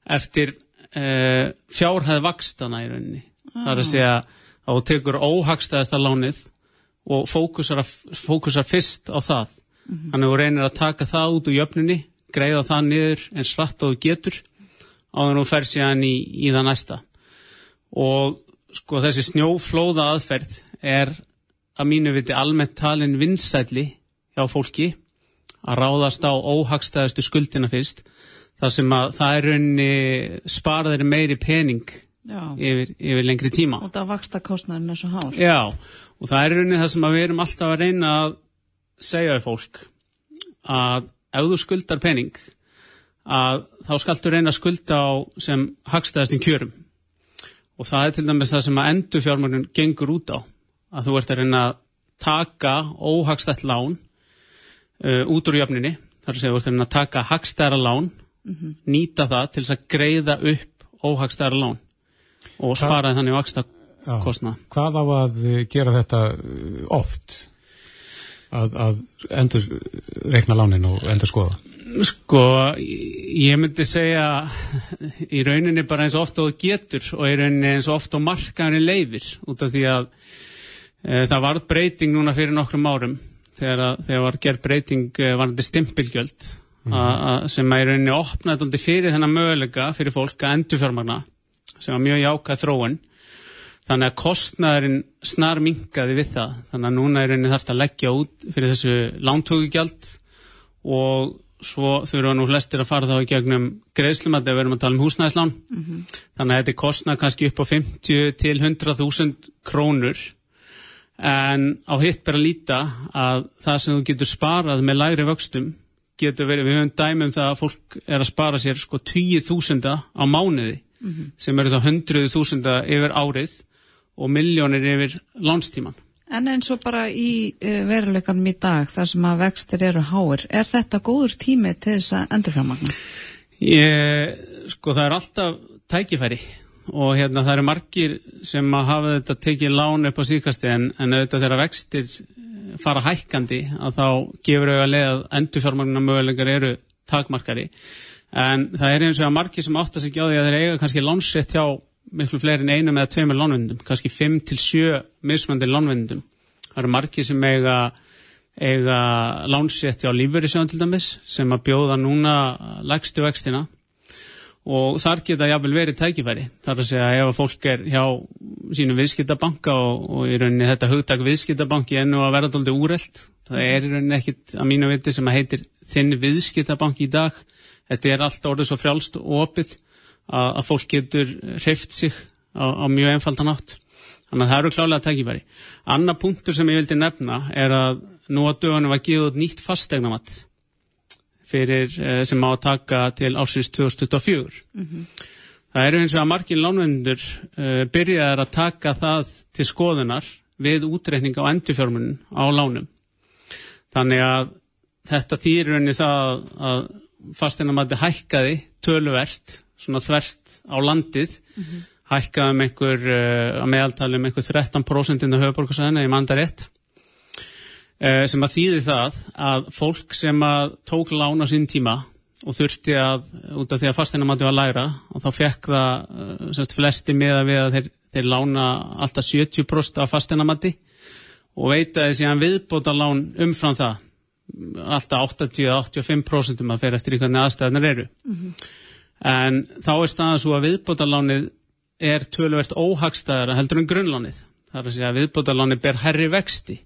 eftir uh, fjárhæð vakstana í rauninni. Ah. Það er að segja að þú tekur óhagstæðasta lánið og fókusar, fókusar fyrst á það Mm -hmm. Þannig að þú reynir að taka það út úr jöfnunni, greiða það niður eins rætt og þú getur á þannig að þú fer síðan í, í það næsta. Og sko þessi snjóflóða aðferð er að mínu viti almennt talin vinsætli hjá fólki að ráðast á óhagstæðastu skuldina fyrst þar sem að það er raunni sparaðir meiri pening yfir, yfir lengri tíma. Og það vaksta kostnæðin og hár. Já, og það er raunni það sem við erum alltaf að reyna að segja við fólk að ef þú skuldar pening að þá skaltu reyna að skulda á sem hagstæðastinn kjörum og það er til dæmis það sem að endur fjármörnum gengur út á að þú ert að reyna að taka óhagstætt lán uh, út úr jöfninni þar þú ert að taka hagstæra lán mm -hmm. nýta það til að greiða upp óhagstæra lán og spara þannig vaksta kostna. Hvað á að gera þetta oft? að, að endur reikna lánin og endur skoða? Sko, ég myndi segja í rauninni bara eins og ofta og getur og í rauninni eins og ofta og markaðurinn leifir út af því að e, það var breyting núna fyrir nokkrum árum þegar, að, þegar var gerð breyting e, varandi stimpilgjöld mm. sem í rauninni opnaði fyrir þennan möguleika fyrir fólk að endur fjármagna sem var mjög jákað þróun Þannig að kostnæðurinn snar mingaði við það. Þannig að núna er rauninni þarft að leggja út fyrir þessu lántökugjald og svo þurfa nú flestir að fara þá í gegnum greiðslum að við erum að tala um húsnæðislán. Mm -hmm. Þannig að þetta er kostnæð kannski upp á 50 til 100.000 krónur en á hitt ber að líta að það sem þú getur sparað með lægri vöxtum getur verið, við höfum dæmum það að fólk er að spara sér sko 10.000 á mánuði mm -hmm. sem eru þá 100.000 yfir árið og miljónir yfir lánstíman. En eins og bara í uh, veruleikanum í dag þar sem að vextir eru háir, er þetta góður tími til þess að endurframagna? Sko það er alltaf tækifæri og hérna það eru margir sem að hafa þetta tekið lán upp á síkasti en, en auðvitað þegar vextir eh, fara hækkandi að þá gefur auðvitað að endurframagna möguleikar eru takmarkari en það er eins og að margir sem áttast ekki á því að þeir eiga kannski lánsrétt hjá miklu fleiri en einu með tveimur lánvendum, kannski 5-7 mismandi lánvendum. Það eru margi sem eiga, eiga lánsétti á lífverðisjóðan til dæmis sem að bjóða núna lægstu vextina og þar geta jáfnvel verið tækifæri. Það er að segja að ef að fólk er hjá sínum viðskiptabanka og, og í rauninni þetta hugtak viðskiptabanki ennu að vera doldið úrelt. Það er í rauninni ekkit að mínu viti sem að heitir þinn viðskiptabanki í dag. Þetta er allt orðið svo frjálst og opið að, að fólk getur hreift sig á, á mjög einfaldan átt. Þannig að það eru klálega tækifæri. Anna punktur sem ég vildi nefna er að nú á dögunum var gefið út nýtt fastegnamatt fyrir eh, sem á að taka til ásins 2024. Mm -hmm. Það eru eins og að margin lánvendur uh, byrjaðar að taka það til skoðunar við útreikning á endurfjármunin á lánum. Þannig að þetta þýrir henni það að fastegnamatti hækkaði töluvert svona þvert á landið mm -hmm. hækkaði um einhver uh, að meðaltali um einhver 13% inn á höfuborgarsæðina í mandarétt sem að þýði það að fólk sem að tók lána sín tíma og þurfti að, út af því að fasteinamatti var læra og þá fekk það uh, semst flesti með að við að þeir, þeir lána alltaf 70% af fasteinamatti og veitaði síðan viðbóta lán umfram það alltaf 80-85% um að fer eftir í hvernig aðstæðanar eru mm -hmm en þá er staðan svo að viðbótalánið er töluvert óhagstæðara heldur en grunnlánið. Það er að segja að viðbótalánið ber herri vexti.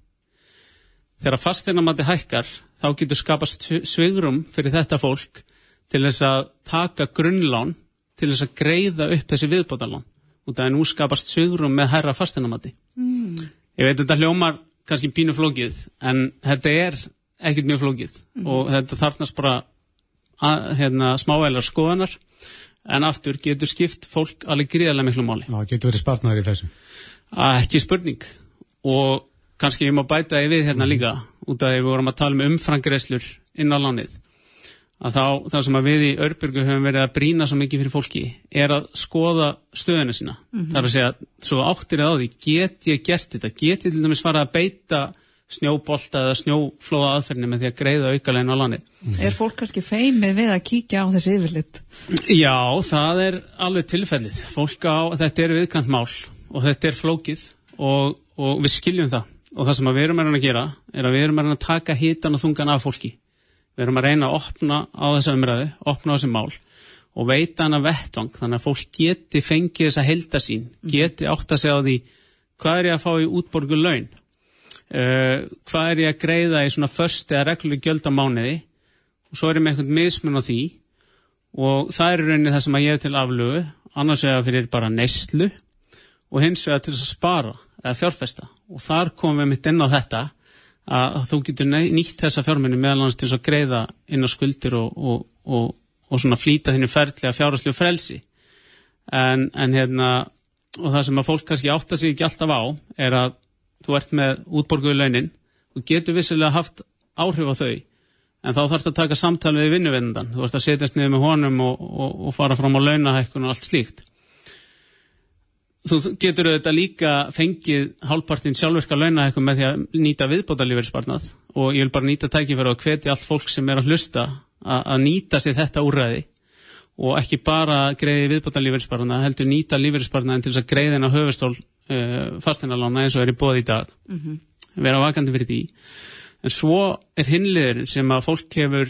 Þegar fastinamandi hækkar þá getur skapast svigrum fyrir þetta fólk til þess að taka grunnlán til þess að greiða upp þessi viðbótalán. Og það er nú skapast svigrum með herra fastinamandi. Mm. Ég veit þetta hljómar kannski pínu flókið en þetta er ekkert mjög flókið mm. og þetta þarfnast bara hérna, smávælar skoðanar en aftur getur skipt fólk alveg gríðarlega miklu máli. Já, getur verið spartnaður í þessu? Ekki spurning og kannski ég má bæta í við hérna líka út af því við vorum að tala um umfrangreslur inn á lánið að þá, það sem að við í Örbyrgu höfum verið að brína svo mikið fyrir fólki er að skoða stöðuna sína mm -hmm. það er að segja, svo áttir það á því get ég gert þetta, get ég til dæmis fara að beita snjóbolta eða snjóflóða aðferðinu með því að greiða aukalegin á landi. Mm. Er fólk kannski feimið við að kíkja á þessi yfirlitt? Já, það er alveg tilfellið. Fólk á, þetta er viðkant mál og þetta er flókið og, og við skiljum það. Og það sem við erum að gera er að við erum að taka hitan og þungan af fólki. Við erum að reyna að opna á þessa umræðu, opna á þessi mál og veita hana vettvang þannig að fólk geti fengið þessa heldasín, geti átt að segja á því hvað er ég að fá í útborgu laun? Uh, hvað er ég að greiða í svona först eða regluleg gjöld á mánuði? Og svo er ég með einhvern mismun á því og það er rauninni það sem að ég hef til aflögu annars vegar fyrir bara neyslu og hins vegar til þess að spara eða fjárfesta. Og þar komum við mitt inn á þetta að þú getur nýtt þessa fjármenni meðal annars til að greiða inn á skuldir og, og, og, og svona flýta þínu ferli að fjárhastlegu frelsi. En, en hérna og það sem að fólk kannski átta sig ekki alltaf á er að þú ert með útborguðu launin og getur vissilega haft áhrif á þau en þá þarfst að taka samtali við vinnuvendan þú ert að setjast niður með honum og fara fram á launahækkun og allt slíkt þú getur auðvitað líka fengið hálfpartin sjálfverka launahækkun með því að nýta viðbótalífeyrisbarnað og ég vil bara nýta tækifæra og hvetja allt fólk sem er að hlusta að, nýta sér þetta úræði og ekki bara greiði viðbótalífeyrisbarnað heldur nýta lífeyrisbarnaðin til þess að greiðina höfustól uh, eh, fasteinalána eins og er í bóð í dag. Mm -hmm. vera vakandi fyrir því. En svo er hinliðurinn sem að fólk hefur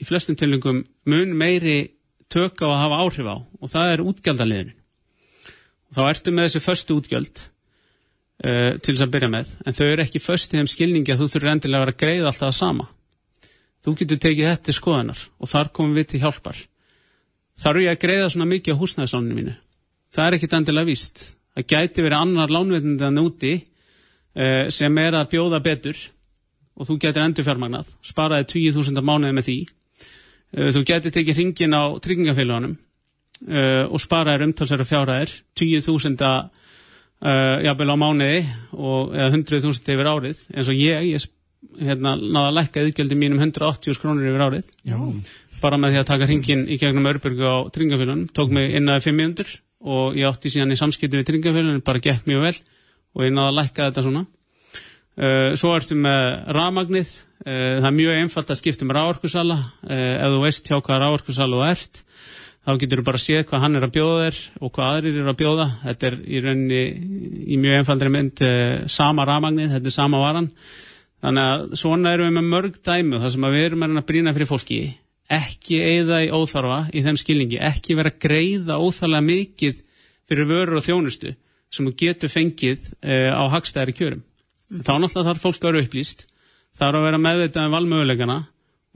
í flestum tilengum mun meiri tök á að hafa áhrif á. Og það er útgjaldaliðurinn þá ertu með þessi förstu útgjöld uh, til þess að byrja með en þau eru ekki först í þeim skilningi að þú þurfur endilega að vera greið alltaf að sama. Þú getur tekið þetta í skoðanar og þar komum við til hjálpar. Þarf ég að greiða svona mikið á húsnæðisláninu mínu? Það er ekkit endilega víst. Það gæti verið annar lánveitndan úti uh, sem er að bjóða betur og þú getur endur fjármagnað, sparaði 20.000 mánuði með því. Uh, þú getur tekið hringin á tryggingafélagunum uh, og sparaði umtalsverða fjárhæðir, 20.000 jafnvel á mánuði og 100.000 yfir árið, eins og ég, ég hérna, náða að lækka yðgjöldi mínum 180 krónur yfir árið. Já. Bara með því að taka hringin í gegnum örbyrgu á tryggingafélagunum, tók mig inn að 500 og ég átti síðan í samskiptu við tryggingafélagin, bara gekk mjög vel og ég náði að lækka þetta svona. Uh, svo ertu með ramagnið, uh, það er mjög einfalt að skipta um ráorkusala, uh, ef þú veist hjá hvað ráorkusala þú ert, þá getur þú bara að séð hvað hann er að bjóða þér og hvað aðrir er að bjóða. Þetta er í rauninni í mjög einfaldri mynd sama ramagnið, þetta er sama varan. Þannig að svona erum við með mörg dæmu, það sem við erum að brína fyrir fólki ekki eigða í óþarfa í þeim skilningi, ekki vera að greiða óþarlega mikið fyrir vörur og þjónustu sem þú getur fengið uh, á hagstæðari kjörum. Þá náttúrulega þarf fólk að vera upplýst, þarf að vera meðveitað um valmögulegana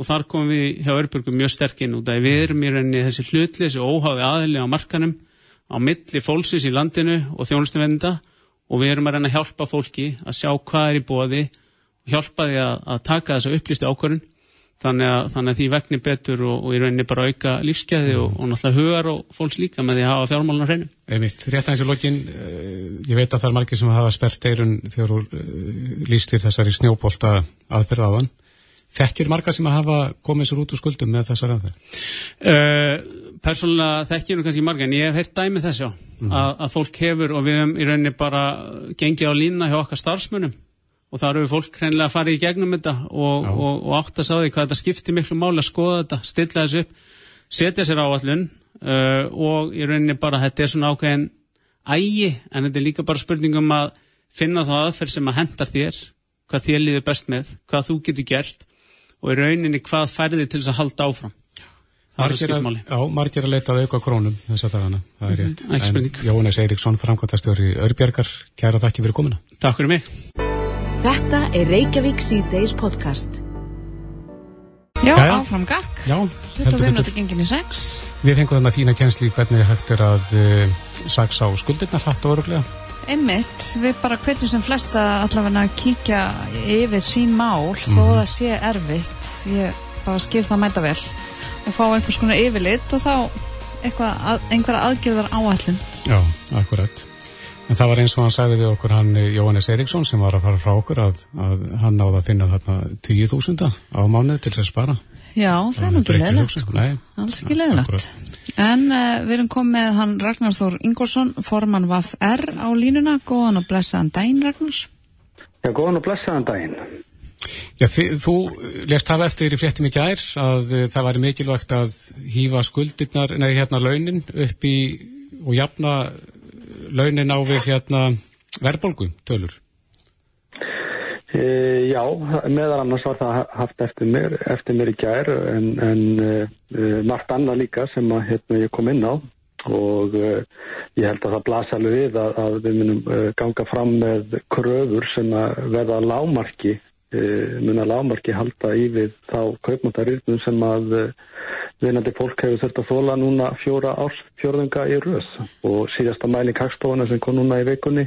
og þar komum við hjá Örbjörgum mjög sterkinn út að við erum í rauninni þessi hlutli, þessi óháði aðli á markanum, á milli fólksins í landinu og þjónustuvenda og við erum að reyna að hjálpa fólki að sjá hvað er í bóði og hjálpa því að, að taka þessa upplýstu ákvörðun þannig að, þannig að því vegni betur og, og í rauninni bara auka lífsgæði mm. og, og náttúrulega hugar og fólks líka með því að hafa fjármálun á hreinu. Einmitt, rétt aðeins í lokin, uh, ég veit að það er margir sem hafa spert eirun þegar þú uh, lístir þessari snjóbolta aðferð aðan. Þekkir marga sem hafa komið sér út úr skuldum með þessar aðferð? Uh, Personlega þekkir nú kannski marga en ég hef heyrt dæmið þess já, mm. að, að fólk hefur og við hefum í rauninni bara gengið á lína hjá okkar starfsmönum og þar eru fólk hreinlega að fara í gegnum þetta og, og, og átt að sá því hvað þetta skiptir miklu máli að skoða þetta, stilla þessu upp setja sér áallun uh, og í rauninni bara þetta er svona ákveðin ægi en þetta er líka bara spurningum að finna þá aðferð sem að hendar þér hvað þér líður best með, hvað þú getur gert og í rauninni hvað færði til þess að halda áfram Margir að, já, margir að leita að auka krónum þess að dagana, það er mhm, rétt. Mm -hmm. En Jónas Eiríksson, framkvæmtastjóri Örbjörgar, kæra þakki fyrir komina. Takk fyrir mig. Þetta er Reykjavík C-Days podcast. Já, Jæja. áfram gakk. Já, Þetta við náttúrulega gengin í sex. Við fengum þarna fína kjensli hvernig hægt er að uh, sags á skuldirna hlætt og öruglega. Einmitt, við bara hvetjum sem flesta allavega að kíkja yfir sín mál mm. þó mhm. það sé erfitt. Ég bara skil það mæta vel og fá einhvers konar yfirlitt og þá að, einhverja aðgjörðar áallin. Já, akkurat. En það var eins og hann sagði við okkur hann Jóhannes Eriksson sem var að fara frá okkur að, að hann náði að finna þarna 10.000 á mánuð til þess að spara. Já, það er nú ekki leðilegt. Sko. Alls ekki leðilegt. En uh, við erum komið með hann Ragnar Þór Ingolson, formann VAF R á línuna. Góðan og blessaðan dæn, Ragnar. Já, góðan og blessaðan dæn. Já, þið, þú lest hafa eftir í fréttum í gær að uh, það væri mikilvægt að hýfa skuldirnar, nei hérna launin upp í og jafna launin á við hérna verðbólgu tölur? E, já, meðal annars var það haft eftir mér, eftir mér í gær en, en e, margt annað líka sem að hérna, ég kom inn á. Og e, ég held að það blasa alveg við að, að við munum ganga fram með kröfur sem að verða lámarki, mun að lámarki halda í við þá kaupmáttarýrnum sem að vinandi fólk hefur þurft að þóla núna fjóra árs fjörðunga í röð. Og síðasta mæling hagstofana sem kom núna í veikunni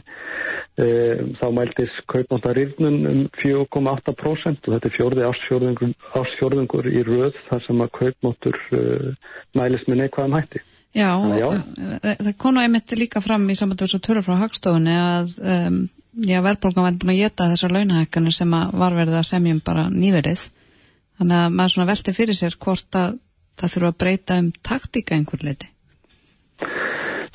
þá mæltis kaupmáttarýrnun um 4,8% og þetta er fjörði ársfjörðungur, ársfjörðungur í röð þar sem að kaupmáttur e, mælist með neikvæðum hætti. Já, já. E, það kom nú einmitt líka fram í samantöðu svo törur frá hagstofunni að um, verðbólgan væri búin að geta þessar launahækkanir sem að var verið að semjum bara nýverið. Þannig að maður svona velti fyrir sér hvort að það þurfa að breyta um taktika einhver leiti?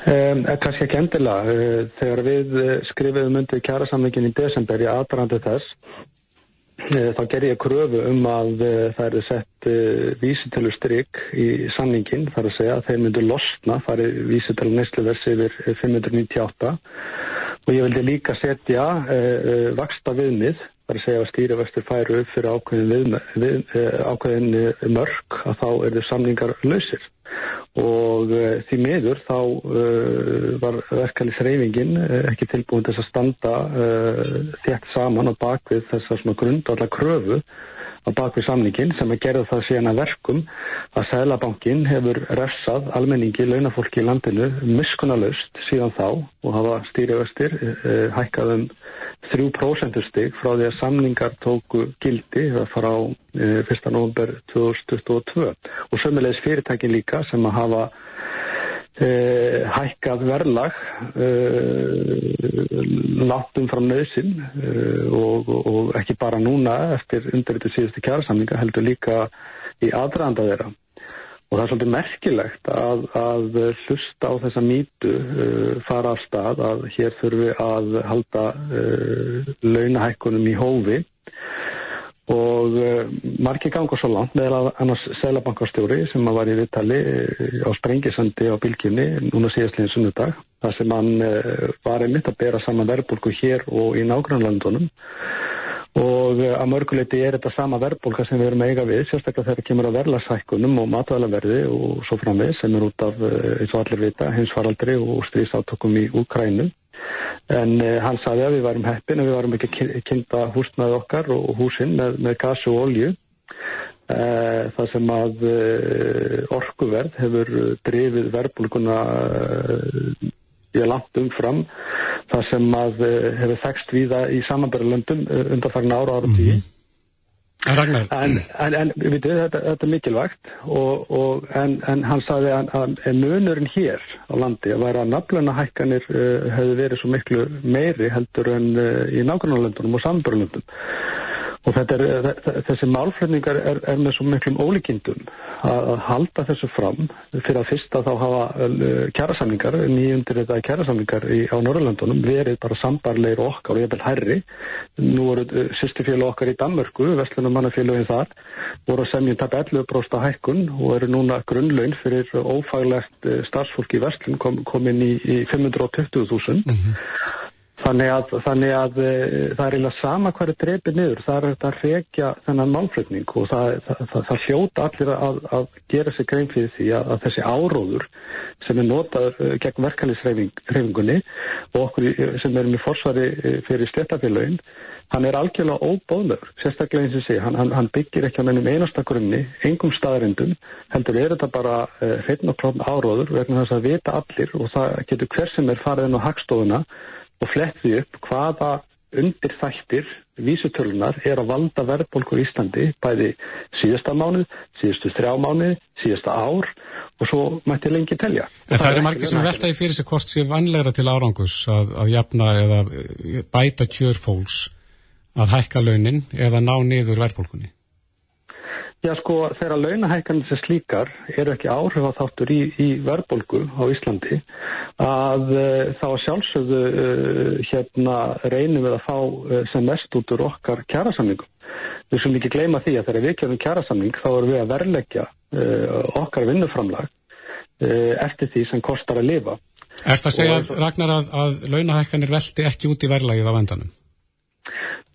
Um, Kanski ekki endilega. Uh, þegar við uh, skrifum undir kjærasamlingin í desember í aðbrandu þess, uh, þá ger ég kröfu um að uh, það eru sett vísitölu stryk í samlingin, þar að segja að þeir myndu losna, farið vísitölu neysluversi yfir 598 og ég vildi líka setja vaksta viðmið Að segja að stýrivextur færu upp fyrir ákveðin, við, við, eh, ákveðin mörg að þá eru samlingar lausir. Og uh, því miður þá uh, var verkefælisreifingin uh, ekki tilbúin til að standa þétt saman á bakvið þessar svona grundallar kröfu á bakvið samlingin sem að gera það síðan að verkum að Sælabankin hefur refsað almenningi, launafólki í landinu miskunalust síðan þá og hafa stýrivextir hækkað um 3% stig frá því að samningar tóku gildi frá e, 1. november 2022 og sömulegis fyrirtækin líka sem að hafa e, hækkað verðlag e, láttum frá nöðsin e, og, og ekki bara núna eftir undirritu síðustu kjærasamninga heldur líka í aðranda þeirra. Og það er svolítið merkilegt að, að hlusta á þessa mýtu uh, fara af stað að hér þurfum við að halda uh, launahækkunum í hófi. Og uh, margir ganga svo langt meðal annars selabankarstjóri sem var í viðtali uh, á Sprengisandi á Bilginni núna síðastlegin sunnudag þar sem hann uh, var einmitt að bera saman verðbólku hér og í nágrannlandunum og eh, að mörguleiti er þetta sama verðbólka sem við erum eiga við, sérstaklega þegar það kemur að verðlagsækkunum og matvæðalaverði og svo framvið sem er út af, eh, eins og allir vita, hinsfaraldri og stríðsátökum í Úkrænu. En eh, hann saði að við varum heppin og við varum ekki að kynna húsnaði okkar og húsinn með, með gas og olju. Eh, það sem að eh, orkuverð hefur drifið verðbólkuna eh, í langt umfram það sem að uh, hefur þekst viða í samanbæralöndum uh, eh, undan ára ára tíu. Mm -hmm. En, en, en við veitum, þetta, þetta er mikilvægt og, og, en, en hann sagði að, að munurinn hér á landi að vera að naflunahækkanir uh, hefði verið svo miklu meiri heldur en í nákvæmlega og samanbæralöndum Og er, þessi málflutningar er, er með svo miklum ólíkindum að, halda þessu fram fyrir að fyrsta þá hafa uh, kjærasamlingar, nýjundir þetta kjærasamlingar í, á Norrlandunum verið bara sambarleir okkar og ég vil herri. Nú voru uh, sýstifélag okkar í Danmörku, vestlunum mannafélagin þar, voru að semja tap 11% hækkun og eru núna grunnlaun fyrir ófaglegt uh, starfsfólk í vestlun kom, komin í, í 520.000. Mm -hmm. Þannig að, þannig að e, það er eiginlega sama hverju dreipið niður, það er þetta að reykja þennan málflutning og það, það, það hljóta allir að, að gera sig grein fyrir því að, að þessi áróður sem er notaður e, gegn verkefnisreifingunni og okkur sem erum í forsvari e, fyrir sléttafélagin, hann er algjörlega óbóðlegur, sérstaklega eins og sé, hann, hann, hann byggir ekki á mennum einastakurunni, engum staðarindum, heldur er þetta bara hreitn og klófn áróður vegna þess að vita allir og það getur hver sem er farið inn á hagstofuna og flett því upp hvaða undir þættir vísutölunar er að valda verðbólkur í Íslandi bæði síðasta mánuð, síðustu þrjá mánuð, síðasta ár og svo mætti lengi telja. En það, það er margir sem veltaði fyrir sig hvort sé vanlegra til árangus að, að jafna eða bæta kjörfólks að hækka launin eða ná niður verðbólkunni. Já sko þegar launahækkanir sem slíkar eru ekki áhrif á þáttur í, í verðbolgu á Íslandi að uh, þá sjálfsögðu uh, hérna reynum við að fá uh, sem mest út úr okkar kjærasamningum. Við sem ekki gleyma því að þegar við kemum kjærasamning þá erum við að verleggja okkar vinnuframlag eftir því sem kostar að lifa. Er það að segja Ragnar að, að launahækkanir veldi ekki út í verðlagið á vendanum?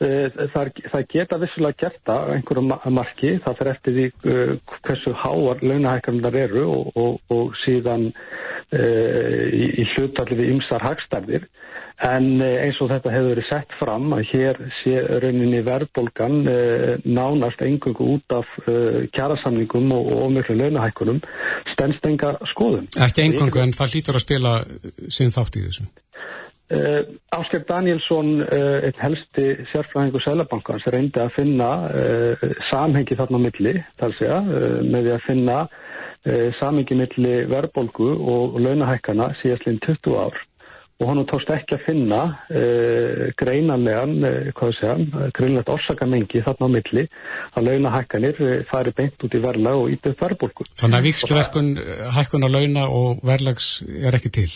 Eh, það, það geta vissulega gert það einhverju marki, það fyrir eftir því uh, hversu háar launahækkarnar eru og, og, og síðan uh, í, í hlutalli við ymsar hagstærðir en eins og þetta hefur verið sett fram að hér sé rauninni verðbolgan nánast engungu út af kjærasamningum og ofmjölu launahækkunum stennst enga skoðum. Ekki engungu en það hlýtur að spila sinn þátt í þessu. Uh, eh, Ásker Danielsson, uh, einn helsti sérfræðingu Sælabankans, reyndi að finna uh, samhengi þarna milli, þar segja, með því að finna samhengi milli verðbolgu og launahækana síðastlinn 20 ár og hann tókst ekki að finna greinanlegan, hvað við segja, greinlegt orsakamengi þarna á milli að launahækanir fari beint út í verðlag og ítöð verðbolgu. Þannig að vikstuverkun hækkun á launa og verðlags er ekki til?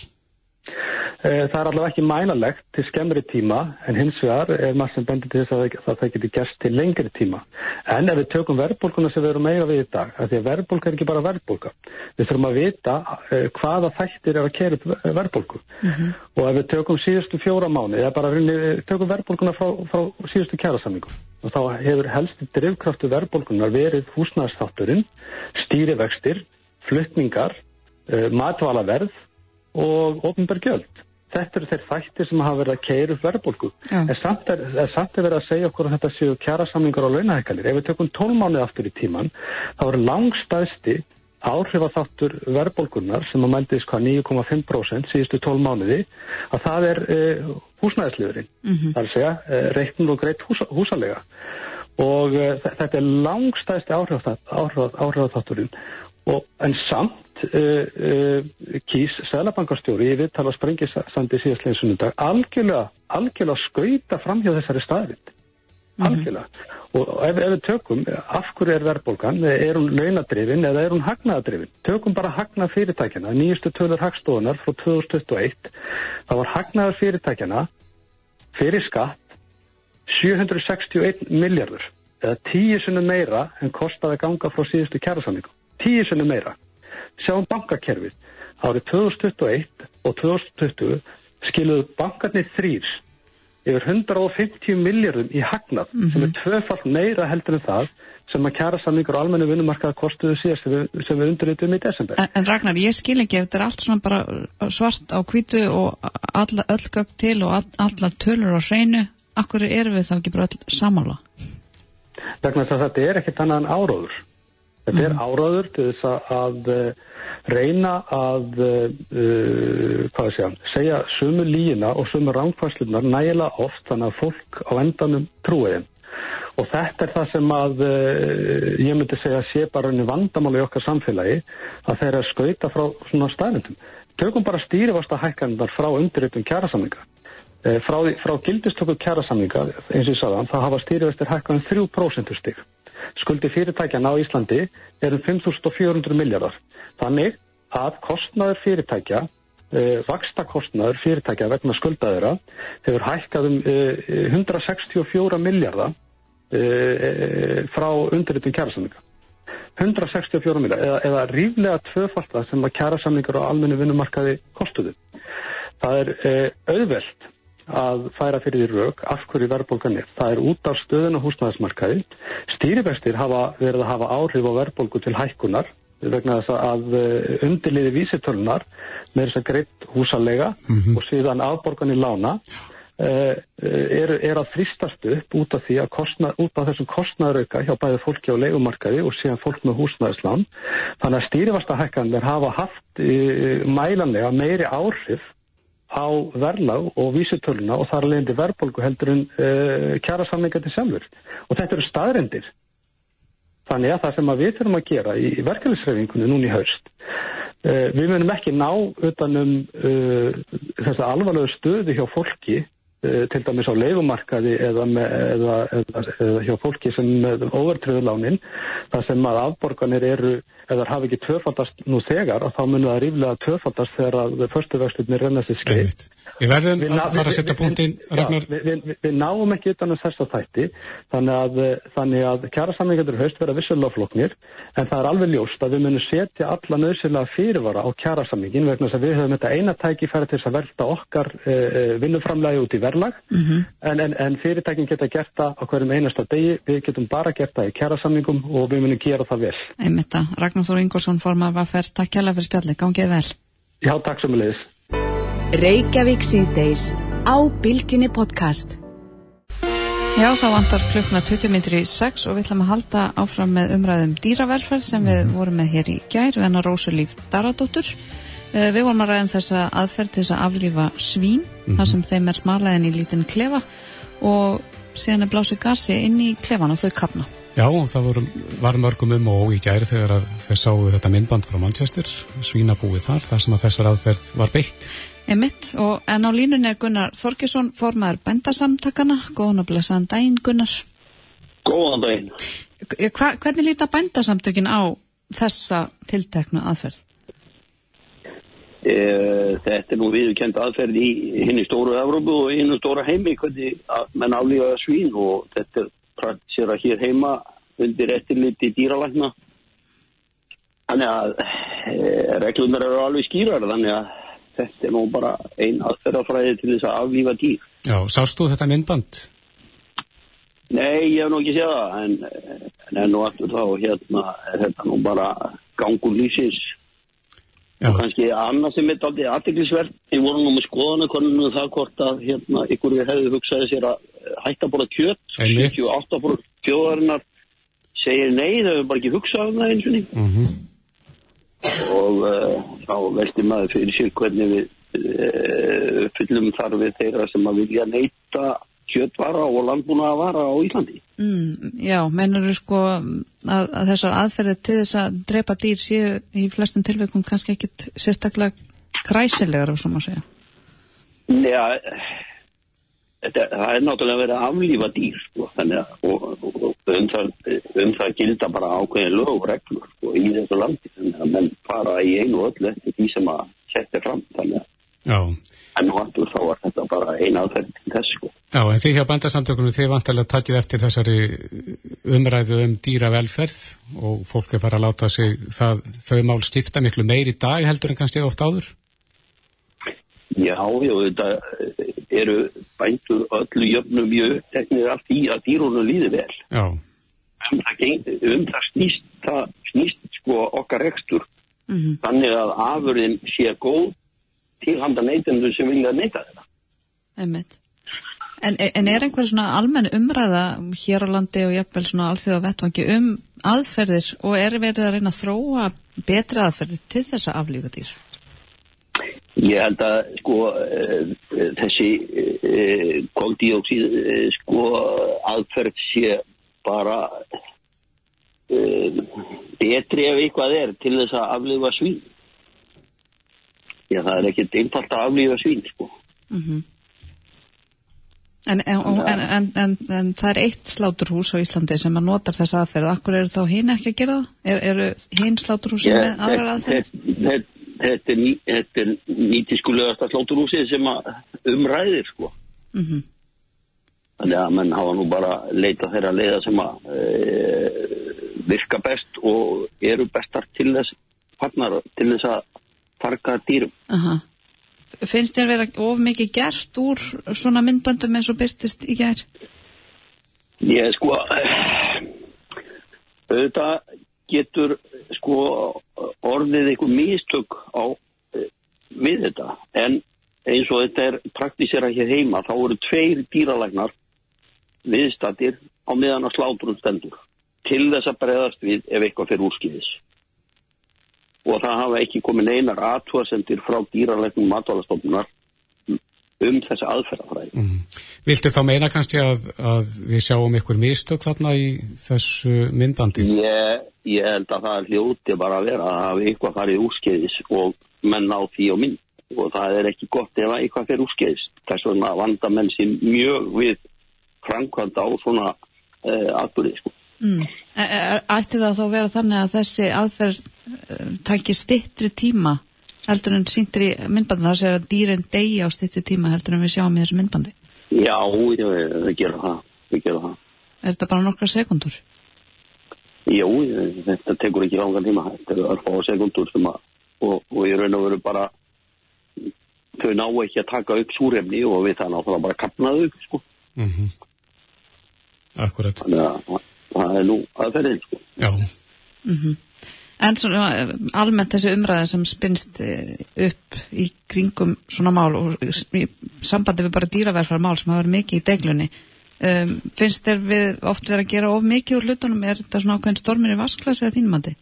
Eh, það er allavega ekki mænalegt til skemmri tíma en hins vegar er maður sem bendir til þess að það, það getur gerst til lengri tíma. En ef við tökum verðbólkuna sem við erum meira við í dag, því að verðbólka er ekki bara verðbólka. Við þurfum að vita uh, hvaða þættir er að kera upp verðbólku. Mm -hmm. Og ef við tökum síðustu fjóra mánu, eða bara runni, tökum verðbólkuna frá, frá síðustu kjærasamningum, og þá hefur helsti drivkraftu verðbólkunar verið húsnæðstátturinn, stýrivextir, flytningar, uh, matválaverð og ofnbergjöld. Þetta eru þeir þættir sem hafa verið að keira upp verðbólku. En samt er, er samt er verið að segja okkur að þetta séu kjara samlingar á launahækkalir. Ef við tökum tólmánuði aftur í tíman, þá er langstæðsti áhrifaþáttur verðbólkunar sem að mældiðis hvað 9,5% síðustu tólmánuði, að það er uh, húsnæðisliðurinn. Mm -hmm. Það er að segja uh, reiknum og greitt húsa, húsalega. Og uh, þetta er langstæðsti áhrifaþátturinn. En samt uh, uh, kýs Sælabankastjóri í viðtala sprengisandi síðastlegin sunnundag algjörlega, algjörlega skauta fram hjá þessari staðvind mhm. algjörlega mm -hmm. og ef, ef við tökum af hverju er verðbólgan, er hún launadrifin eða er hún hagnaðadrifin tökum bara hagnað fyrirtækjana, nýjustu tölur hagstofunar frá 2021 þá var hagnaðar fyrirtækjana fyrir skatt 761 miljardur eða tíu sunum meira en kostaði ganga frá síðustu kjærasamningum tíu sunum meira sjáum bankakerfið. Árið 2021 og 2020 skiluðu bankarnir þrýrs yfir 150 miljardum í hagnað mm -hmm. sem er tvöfalt meira heldur en það sem að kjæra samlingur og almennu vinnumarkaða kostuðu síðast sem við, við undurritum í desember. En, en Ragnar, ég skil ekki ef þetta er allt svona bara svart á kvítu og alla, öll gögg til og all, allar tölur á hreinu, akkur eru við þá ekki bara öll samála? Ragnar, þetta er ekkert annað en áróður. Þetta er mhm. áróður til þess að, að reyna að uh, segja, segja sumu líina og sumu ránkværslunar nægilega oft þannig að fólk á endanum trúiðin. Og þetta er það sem að uh, ég myndi segja sé bara unni vandamáli í okkar samfélagi að þeirra skauta frá svona stæðnendum. Tökum bara stýrifasta hækkanindar frá undirritum kjærasamlinga. Frá, frá gildistöku kjærasamlinga, eins og ég sagðan, það hafa stýrifastir hækkan 3% stík. Skuldi fyrirtækjana á Íslandi er um 5.400 miljardar. Þannig að kostnaður fyrirtækja, uh, vaksta kostnaður fyrirtækja vegna skuldaðura hefur hækkað um uh, 164 miljardar uh, frá undirritum kjærasamninga. 164 miljardar eða, eða ríflega tvöfalt það sem að kjærasamningar á almennu vinnumarkaði kostuðu. Það er uh, auðvelt að færa fyrir því rauk af hverju verðbólgan er. Það er út af stöðun og húsnæðismarkaði. Stýrivextir hafa verið að hafa áhrif á verðbólgu til hækkunar vegna þess að eh, undirliði vísitölunar með þess að greitt húsalega mm -hmm. og síðan afborgan í lána er, er að fristast upp út af kostna, út af þessum kostnæðarauka hjá bæði fólki á leikumarkaði og síðan fólk með húsnæðislán. Þannig að stýrivasta hækkanir hafa haft uh, mælanlega meiri áhrif á verðlag og vísutöluna og þar leðindi verðbólgu heldur en uh, kjara samlingandi sjálfur og þetta eru staðrendir þannig að það sem að við þurfum að gera í verkefnisreifingunni núni í haust uh, við munum ekki ná utanum uh, þessa alvarlegu stöðu hjá fólki til dæmis á leifumarkaði eða, eða, eða, eða hjá fólki sem overtröðulánin þar sem að afborganir eru það hafi ekki tvöfaldast nú þegar þá munum það ríflega tvöfaldast þegar að förstu vextunni renna sér skeið. Við verðum að fara að setja punktinn Við, við, við, náum ekki utan að þess að þætti þannig að, þannig að kjara samlingarnir höst vera vissulega floknir en það er alveg ljóst að við munum setja alla nöðsynlega fyrirvara á kjara samlingin vegna þess að við höfum þetta eina tæki færi til að velta okkar e, e, vinnuframlægi út í verlag mm -hmm. en, en, en fyrirtækin geta gert það á hverjum einasta degi við getum bara gert það í kjara samlingum og við munum gera það vel Einmitta, Magnús Þór Ingolson formar var fært. Takk kjærlega fyrir spjalli, gangið vel. Já, takk sem við leiðis. Reykjavík síðdeis á Bilginni podcast. Já, þá vantar klukkuna 20 minnir í 6 og við ætlum að halda áfram með umræðum dýraverferð sem við vorum með hér í gær, við hennar Rósulíf Daradóttur. Eh, við vorum að ræða um þessa aðferð til þess að aflífa svín, mm -hmm. þar sem þeim er smarlegin í lítinn klefa og síðan er blásið gasi inn í klefan og þau kapna. Já, það voru, var mörgum um og í gæri þegar þeir sáu þetta myndband frá Manchester, svínabúið þar, þar sem að þessar aðferð var beitt. Emitt, og en á línun er Gunnar Þorkesson, formaður bændasamtakana. Góðan og blessaðan daginn, Gunnar. Góðan daginn. Hva, hvernig líta bændasamtökin á þessa tilteknu aðferð? E, þetta er nú viðkend aðferð í henni stóru Evrópu og henni stóra heimi, hvernig menn aflífaða svín og þetta er praktisera hér heima undir eftirliti dýralækna. Þannig að e, reglunar eru alveg skýrar þannig að þetta er nú bara einn aðferðafræði til þess að afvífa dýr. Já, sástu þetta myndband? Nei, ég hef nú ekki séð það en, en og aftur þá hérna er þetta nú bara gangur lífsins Já. og kannski annað sem er aldrei aðteglisverð ég voru nú með skoðana konunum um það hvort að hérna ykkur við hefðu hugsaði sér að hætta bara kjött 78 bara kjóðarinnar segir nei, þau hefur bara ekki hugsað um það eins og ný mm -hmm. og uh, þá veldi maður fyrir sér hvernig við uh, fyllum þarfið þeirra sem að vilja neyta kjöttvara og landbúna að vara á Íslandi mm, Já, mennur þú sko að, að þessar aðferðið til þess að drepa dýr séu í flestum tilveikum kannski ekkit sérstaklega kræsilegar og svo maður segja Já, þetta, það er náttúrulega verið að aflífa dýr sko, þannig að og, og, og um, það, um það gilda bara ákveðin lög og reglur sko, í þessu landi þannig að menn fara í einu og öllu eftir því sem að setja fram þannig að Já. en nú allur þá er þetta bara eina aðferð til þess sko. Já, en því hjá bandasamtökunum þið vantilega takkið eftir þessari umræðu um dýravelferð og fólk er bara að láta sig það, þau mál stifta miklu meir í dag heldur en kannski oft áður Já, já, þetta eru bændur öllu jöfnum mjög teknir allt í að dýrunum líði vel. Já. Um það, geng, um það snýst, það snýst sko okkar ekstur. Mm -hmm. Þannig að afurðin sé góð til handa neytendur sem vilja neyta þetta. Einmitt. En, en er einhver svona almenn umræða hér á landi og jafnvel svona allþjóða vettvangi um aðferðir og er verið að reyna að þróa betri aðferðir til þessa aflífadýr? Ég held að sko uh, þessi uh, koldíóksíð sko aðferð sé bara betri ef eitthvað er til þess að aflifa svín. Já það er ekkert einfalt að aflifa svín sko. Mm -hmm. En, en, en, en það er eitt sláturhús á Íslandi sem að notar þess aðferð. Akkur eru þá hinn ekki að gera það? Er, eru hinn sláturhúsi með aðrar aðferð? Þetta þetta er, þetta er nýtiskulegasta slóturúsið sem umræðir sko mm -hmm. þannig að menn hafa nú bara leita þeirra leiða sem að e, virka best og eru bestar til þess farnar, til þess að farga dýrum Aha. Finnst þér vera of mikið gert úr svona myndböndum eins og byrtist í gær? Ég sko auðvitað getur sko orðið einhver mistök á e, við þetta en eins og þetta er praktísera hér heima þá eru tveir dýralegnar viðstattir á meðan að sláturum stendur til þess að bregðast við ef eitthvað fyrir úrskiðis og það hafa ekki komið neinar aðtúasendir frá dýralegnum matvalastofnunar um þessi aðferðafræði. Mm. Viltu þá meina kannski að, að við sjáum ykkur mistök þarna í þessu myndbandi? Ég, ég held að það er hljóti bara að vera að ykkur farið úrskeiðis og menn á því og mynd og það er ekki gott ef að ykkur fyrir úrskeiðis. Þess vegna vanda menn sér mjög við framkvæmda á svona uh, atbyrði sko. Mm. Ætti það þá að vera þannig að þessi aðferð uh, takir stittri tíma heldur en síndir í myndbandi þar segir að dýrin degi á stittu tíma heldur en við sjáum í þessu myndbandi Já, við gerum það við gerum það Er þetta bara nokkra sekundur? Jú, þetta tekur ekki langa tíma þetta er alfa sekundur að, og, og ég raun og veru bara þau ná ekki að taka upp súrefni og við það náttúrulega bara kapnaðu upp sko mm -hmm. Akkurat Þannig að það er nú aðferðin sko Já mm -hmm. En svona almennt þessi umræði sem spinnst eh, upp í kringum svona mál og í sambandi við bara dýraverfar mál sem hafa verið mikið í deglunni um, finnst þér við oft verið að gera of mikið úr hlutunum, er þetta svona ákveðin stormir í vasklasi eða þínumandi?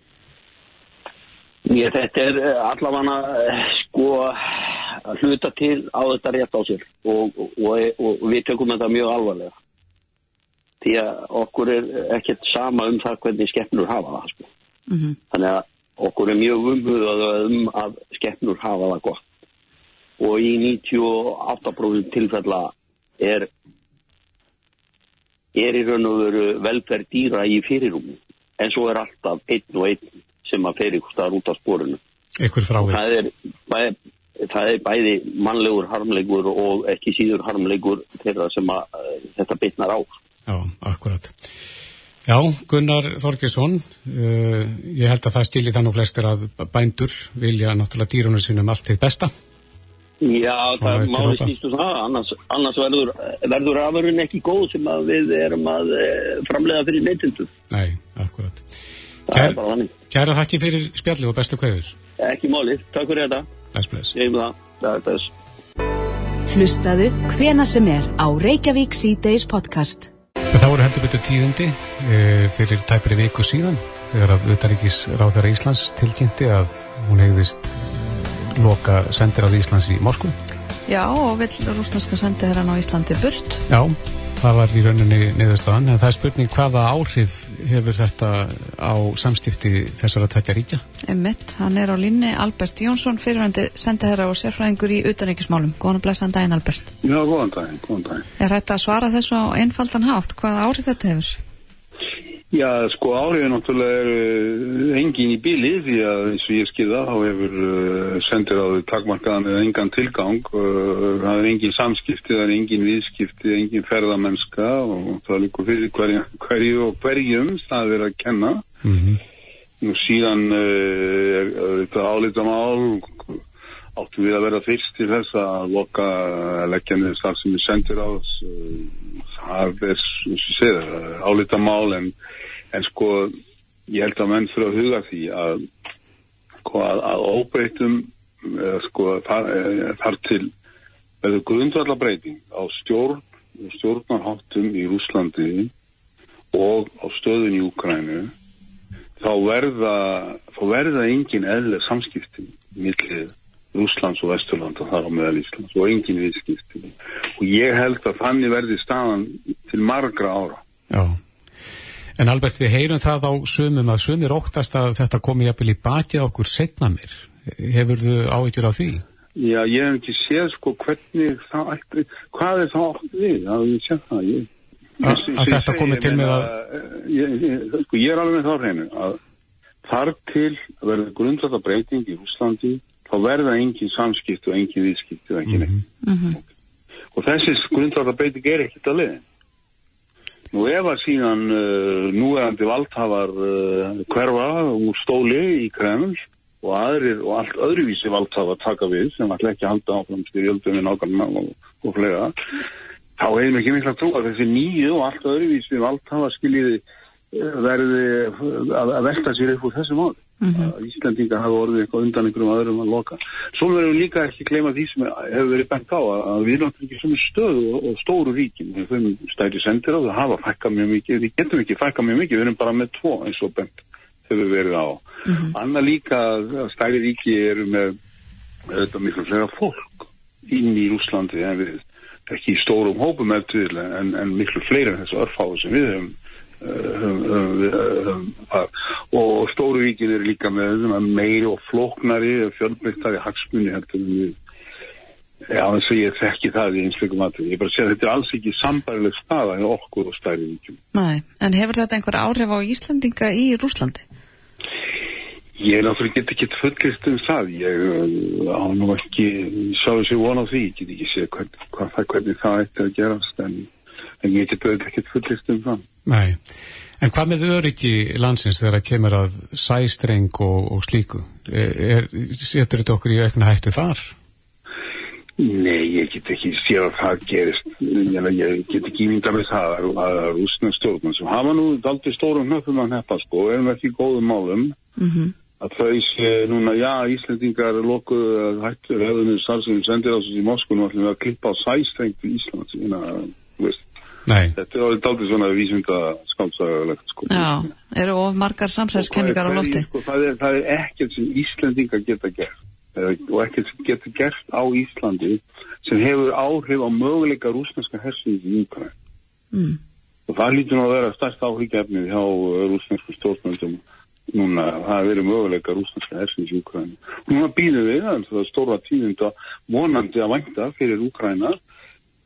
Ég, þetta er eh, allavega sko að hluta til á þetta rétt á sér og, og, og, og við tökum þetta mjög alvarlega því að okkur er ekkert sama um það hvernig skeppnur hafa það sko Mm -hmm. Þannig að okkur er mjög umhugaðum um að skeppnur hafa það gott. Og í 98% tilfella er, er í raun og veru velferð dýra í fyrirrúmi. En svo er alltaf einn og einn sem að fer ykkur staðar út á spórinu. Það er, bæ, það er bæði mannlegur harmlegur og ekki síður harmlegur þeirra sem að, þetta bitnar á. Já, akkurat. Já, Gunnar Þorgesson, uh, ég held að það stýli þannig flestir að bændur vilja náttúrulega dýrunum sinum allt til besta. Já, Svona það máli stýstu það, annars, annars verður, verður afurinn ekki góð sem við erum að eh, framlega fyrir neytindu. Nei, akkurat. Kær, kæra þakki fyrir spjalli og bestu kveður. Ekki máli, takk fyrir þetta. Bless, bless. Ég hef það, bless. Hlustaðu hvena sem er á Reykjavík C-Days podcast. Það voru heldur betur tíðindi e, fyrir tæpri viku síðan þegar að Utaríkis ráþæra Íslands tilkynnti að hún hegðist loka sendir á Íslands í Moskvu. Já, og vill rúsneska sendi hérna á Íslandi burt. Já, það var í rauninni niðurstaðan, en það er spurning hvaða áhrif hefur þetta á samskipti þessara tækja ríkja? Emitt, hann er á línni Albert Jónsson, fyrirvændi sendaherra og sérfræðingur í utanrikismálum. Góðan og blessaðan daginn, Albert. Já, góðan daginn, góðan daginn. Er þetta að svara þessu á einfaldan hátt? Hvaða áhrif þetta hefur? Já, sko áhrifin náttúrulega er engin í bíli því að eins og ég skilða þá hefur uh, sendir á takmarkaðan eða engan tilgang uh, það er engin samskipti, það er engin viðskipti engin ferðamennska og það líka fyrir hverju, hverju og hverjum það er að kenna mm -hmm. og síðan uh, er þetta álitamál áttum við að vera fyrst til þess að loka leggja niður starf sem við sendir á uh, það er, segir, álitamál en en sko ég held að menn fyrir að huga því að sko að, að óbreytum sko þar, þar til verður grundvallar breyting á stjórn stjórnarháttum í Rúslandi og á stöðun í Ukrænu þá verða þá verða engin eðlega samskipti millið Rúslands og Vesturlanda þar á meðal Íslands og engin viðskipti og ég held að þannig verði staðan til margra ára Já En Albert, við heyrum það á sumum að sumir óttast að þetta komi jafnvel í bakið okkur setna mér. Hefur þú áhyggjur á því? Já, ég hef ekki séð sko hvernig það ætti, hvað er það átt við að við séð það? Ég, að, að þetta komi til með að... Ég, ég, sko, ég er alveg þá hreinu að þar til að verða grundsata breyting í Úslandi, þá verða engin samskipt og engin viðskipt og engin mm -hmm. og þessi grundsata breyting er ekkert að liðin. Nú ef að síðan uh, núverandi valdhafar uh, hverfa úr stóli í Kreml og aðrir og allt öðruvísi valdhafar taka við sem ætla ekki halda áfram styrjöldum við nákvæmlega og, og flega þá hefum við ekki mikla trú að þessi nýju og allt öðruvísi valdhafar skiljiði uh, verði að, að velta sér upp úr þessu mál. Mm -hmm. að Íslandingar hafa orðið eitthvað undan einhverjum öðrum að loka. Svo verðum við líka ekki gleyma því sem hefur verið bent á að við erum ekki svona stöðu og, og stóru ríkin við höfum stæri sendir á það hafa fækka mjög mikið, við getum ekki fækka mjög mikið við erum bara með tvo eins og bent hefur verið á. Mm -hmm. Anna líka stæri ríki eru með þetta miklu flega fólk inn í Rúslandi en við ekki í stórum hópum eftir en, en miklu fleiri en þessu örfáðu sem við höfum og stóru ríkin er líka með meiri og flóknari fjölmyndari hagsmunni en þess að ég þekki það í einsleikum aðtöðu. Ég bara sé að þetta er alls ekki sambarileg staða í okkur og stærri ríkjum. Nei, en hefur þetta einhver áhrif á Íslandinga í Rúslandi? Ég náttúrulega get ekki fullist um það. Ég uh, á nú ekki sá þessi von á því. Ég get ekki sé hvern, hvað, hvernig það ætti að gerast en, en ég get auðvitað ekki fullist um það. Nei, en hvað með öryggi landsins þegar það kemur að sæstreng og, og slíku? Er, setur þetta okkur í aukna hættu þar? Nei, ég get ekki sér að það gerist, ég get ekki ímynda með það að rúsna stjórnum sem hafa nú aldrei stórum hnöfum að nefna sko, erum ekki góðum málum mm -hmm. að þau sé núna, já, Íslandingar lokuðu að hættur hefðunum starfsefnum sendir á þessu í Moskvun og ætlum að klippa á sæstrengt í Íslands. Nei. Þetta er aldrei svona vísunda skálsagalegt sko. Já, eru of margar samsæðskenningar á lofti? Sko, það er, það er ekkert sem Íslandingar geta gert og ekkert sem getur gert á Íslandi sem hefur áhrif á möguleika rúsneska hersins í Úkræn mm. og það lítur nú að vera stærst áhrifgefnið hjá rúsnesku stjórnmöndum núna það verið möguleika rúsneska hersins í og núna býðum við að það er stóra tíðund að vonandi að vænta fyrir Úkræna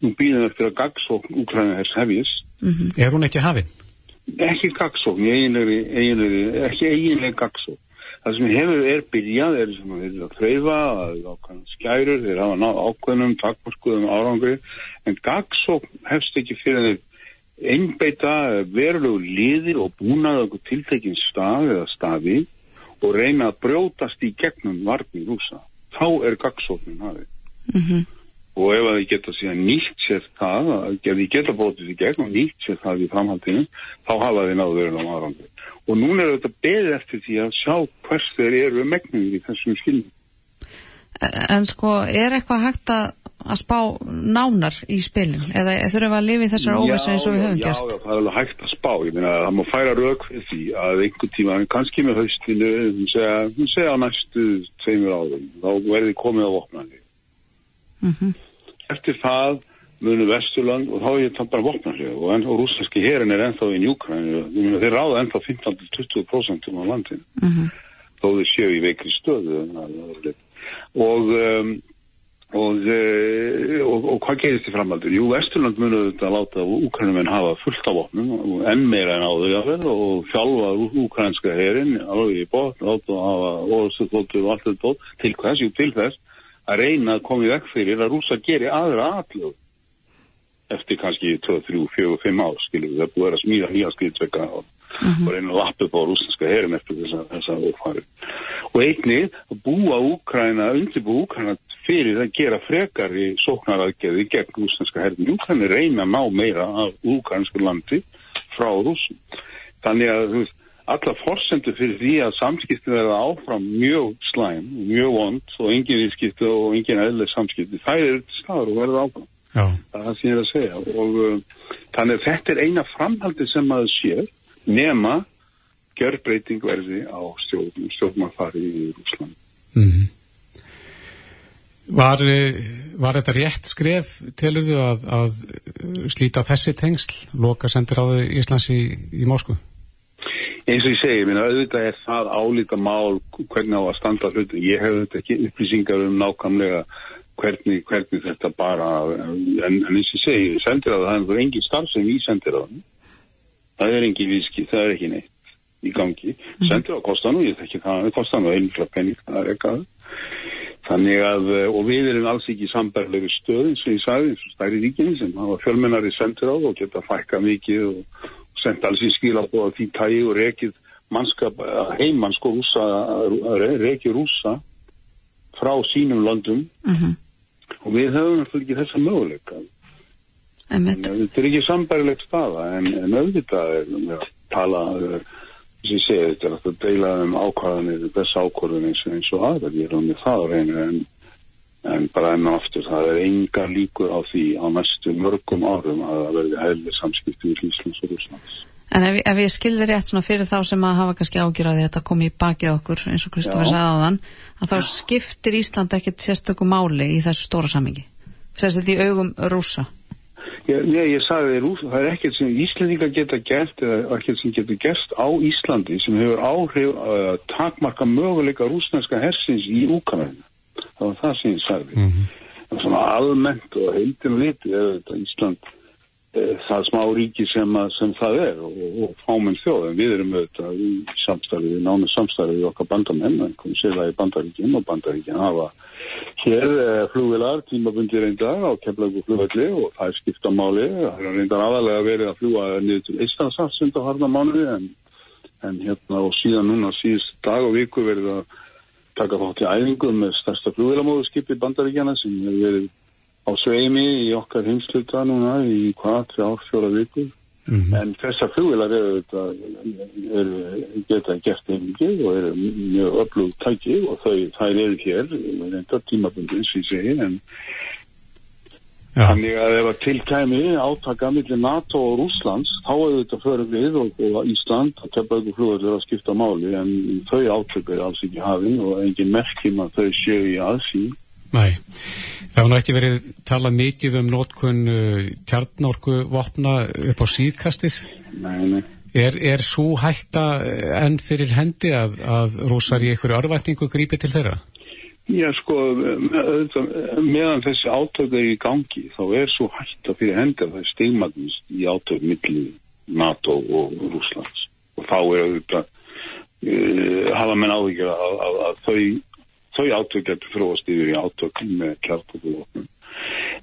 nú býðum við eftir að gagsókn Úkræna hers hefjis mm -hmm. Er hún ekki hafinn? Ekki gagsókn, ekki eiginlega gagsókn það sem hefur er byrjað er sem að þeir þreyfa skærur, þeir hafa náð ákveðnum takkmarskuðum árangri en gagsókn hefst ekki fyrir þeir einbeita verulegu liðir og búnað okkur tiltekinn stað eða staði og reyna að brjótast í gegnum varni rúsa. Þá er gagsóknin hafið. Mm -hmm. Og ef að þið geta síðan nýtt sér það, ef þið geta bótið í gegn og nýtt sér það í framhaldinu, þá hafa þið náðu verið á árangri og núna er þetta beðið eftir því að sjá hvers þeir eru megnum í þessum skilnum. En sko, er eitthvað hægt að, að spá nánar í spilin eða þurfum við að lifa í þessar óvissu eins og við höfum já, gert? Já, það er alveg hægt að spá, ég meina það má færa rauk fyrir því að einhver tíma, kannski með haustinu, hún segja, hún segja næstu tveimur árum, þá verði komið á vopnandi. Mm -hmm. Eftir það munu Vesturland og þá er ég bara vopnarlega og, og rúsneski herin er ennþá í Njúkræn þeir ráða ennþá 15-20% um á landin mm -hmm. þó þeir séu í veikri stöðu og um, og, uh, og og hvað gerist í framhaldur? Jú, Vesturland munu þetta láta Úkrænum en hafa fullt af vopnum enn meira en áður og fjálfa úkrænska herin alveg í bótt, láta hafa óðstöðlóttur og allt þetta. Bótt til hvers, jú til þess að reyna að koma í vekk fyrir að rúsa geri aðra aðlög eftir kannski 2, 3, 4, 5 ár skilur við, það búið að smíða nýja skriðtvekka og, mm -hmm. og reyna að lappa upp á rúslandska herin eftir þessa, þessa ófari og einnig að búa Úkræna, undirbúa Úkræna fyrir að gera frekar í sóknaraðgerði gegn rúslandska herin Úkræna reyna að ná meira af úkrænsku landi frá rúsum þannig að þú veist alla forsendur fyrir því að samskipti verða áfram mjög slæm, mjög vond og engin viðskipti og engin eðlega samskipti, það er staður og verða áfram Já. það er það sem ég er að segja og uh, þannig að þetta er eina framhaldi sem maður sér nema gjörbreyting verði á stjórnum stjórnmannfari í Rúsland mm -hmm. Var, var þetta rétt skref teluðu að, að slíta þessi tengsl loka sendir á Íslands í, í Mósku? Eins og ég segi, minna, auðvitað er það álíka mál hvernig á að standa hlutu. Ég hef þetta ekki upplýsingar um nákvæmlega hvernig, hvernig þetta bara en, en eins og segi, sendir að það er engin starf sem við sendir að það er engin víski, það er ekki neitt í gangi, mm. sendir að kosta nú ég þekki það, það kosta nú einfla penning það er ekkert þannig að, og við erum alls ekki sambarlegu stöð eins og ég sagði, eins og stæri ríkinni sem hafa fjölmennari sendir á og geta fækka mikið og, og senda alls í skil á því tægi og rekið mannskap heimann sko rúsa, rekið rúsa frá sínum landum mm -hmm og við höfum náttúrulega ekki þessa möguleika. Þetta er ekki sambærilegt staða en, en auðvitað er að tala þess að ég segi þetta er að deila um ákvæðanir þess ákvæðan eins, og er á mig það reyna en, en bara enn og aftur það er enga líkur á því á næstu mörgum árum að það verði heilir samskipti í Íslands og Íslands En ef, ef ég skilði rétt svona fyrir þá sem að hafa kannski ágjörði þetta komið í bakið okkur eins og Kristoffer sagði á þann að þá Já. skiptir Ísland ekkert sérstöku máli í þessu stóra samingi sérstöku í augum rúsa Nei, ég sagði þér, það er ekkert sem Íslandingar geta gert eða ekkert sem geta gerst á Íslandi sem hefur áhrif að takmarka möguleika rúsneska hersins í Úkvæðinu það var það sem ég sagði. Mm -hmm. svona almennt og heildin liti er þetta Ísland það smá ríki sem, að, sem það er og, og fáminn þjóð. En við erum auðvitað í samstarfið, nánu samstarfið í okkar bandamenn, en komum sér það í bandaríkinn og bandaríkinn hafa hér eh, flugvilar, tímabundi reyndar á kemlagu flugvelli og það er skipta máli, það er reyndar aðalega verið að fljúa niður til Íslandsafs undan harna mánuði en, en hérna og síðan núna síðust dag og viku verið að taka þátt í æfingu með stærsta flugvilamóðuskip í bandaríkjana sem hefur verið á sveimi í okkar hinsluta núna í hvað, þrjár, fjóra vikur mm -hmm. en þessar flugvilar eru, eru geta gert einnig og eru mjög öflug tæki og þau, þær eru hér reynda tímabundin sem ég segi en ja. þannig að ef að tilkæmi átaka millir NATO og Rúslands þá hefur þetta förið við og, og Ísland að teppa ykkur flugvilar að skipta máli en þau átöku er alls ekki hafinn og engin merkjum að þau séu í aðsýn Nei, það var ekki verið talað mikið um nótkunn uh, kjarnorku vopna upp á síðkastið. Nei, nei. Er, er svo hætta uh, enn fyrir hendi að, að rúsar í einhverju örvætningu grípi til þeirra? Já, sko, með, meðan þessi átöku er í gangi, þá er svo hætta fyrir hendi að það er stegmagnist í átöku millir NATO og Rúslands. Og þá er auðvitað, uh, hafa menn áðvíkjað að, að, að þau þau átök getur þróast yfir í átök með kjartökuðvopnum.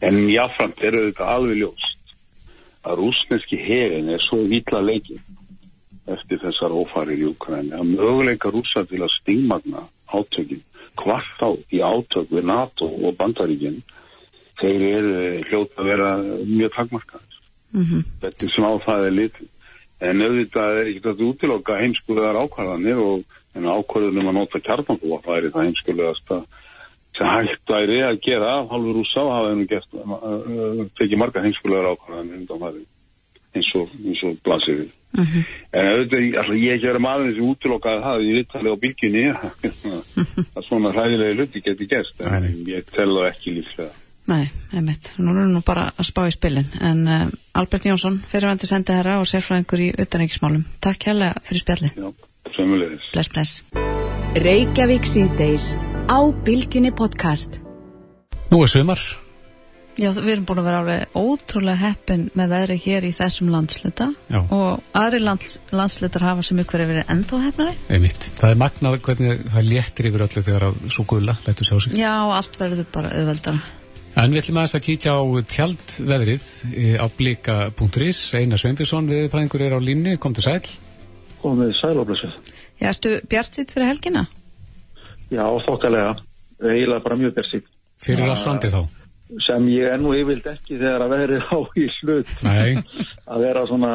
En jáframt er þetta alveg ljóst að rúsneski herin er svo vila leikin eftir þessar ófarir í Ukræni að möguleika rúsa til að stingmagna átökin hvart þá í átök við NATO og bandaríkinn þeir eru hljóta að vera mjög takmarkaðis. Mm -hmm. Þetta er sem á það er litið. En auðvitað er ekki þetta útilokka heimskuðar ákvarðanir og en ákvörðunum að nota kjarnanbúa væri það einskulegast að sem hægt væri að gera halvur úr sá hafa hennu gert uh, tekið marga heimskulegar það eins og, og blasir við uh mhm. -huh. en auðvitað alltaf, ég ekki verið maður sem útlokkaði það í vittali á bylginni að svona hlæðilegi hluti geti gert en Nei. ég tel það ekki lífslega Nei, einmitt, nú erum við nú bara að spá í spilin en uh, Albert Jónsson fyrirvændi sendið herra og sérfræðingur í utanækismálum Takk hérlega fyrir spjalli Já Sömmulegis. Bless, bless. Reykjavík síðdeis á Bilginni podcast. Nú er sömar. Já, við erum búin að vera alveg ótrúlega heppin með veðri hér í þessum landsluta Já. og aðri lands, landslutar hafa sem ykkur hefur verið ennþá hefnari. Einmitt. Það er magnað hvernig það léttir yfir öllu þegar að svo gulla lættu sjá sig. Já, allt verður bara auðveldara. En við ætlum að þess að kíkja á tjaldveðrið eh, á blika.is. Einar Sveinbjörnsson, viðfræðingur er á línu, kom til sæl komið sæloflössuð. Já, ertu bjart sitt fyrir helgina? Já, þokkalega. Eila bara mjög bjart sitt. Fyrir að slandi þá? Sem ég ennú yfirvild ekki þegar að veri á í slut. Nei. að vera svona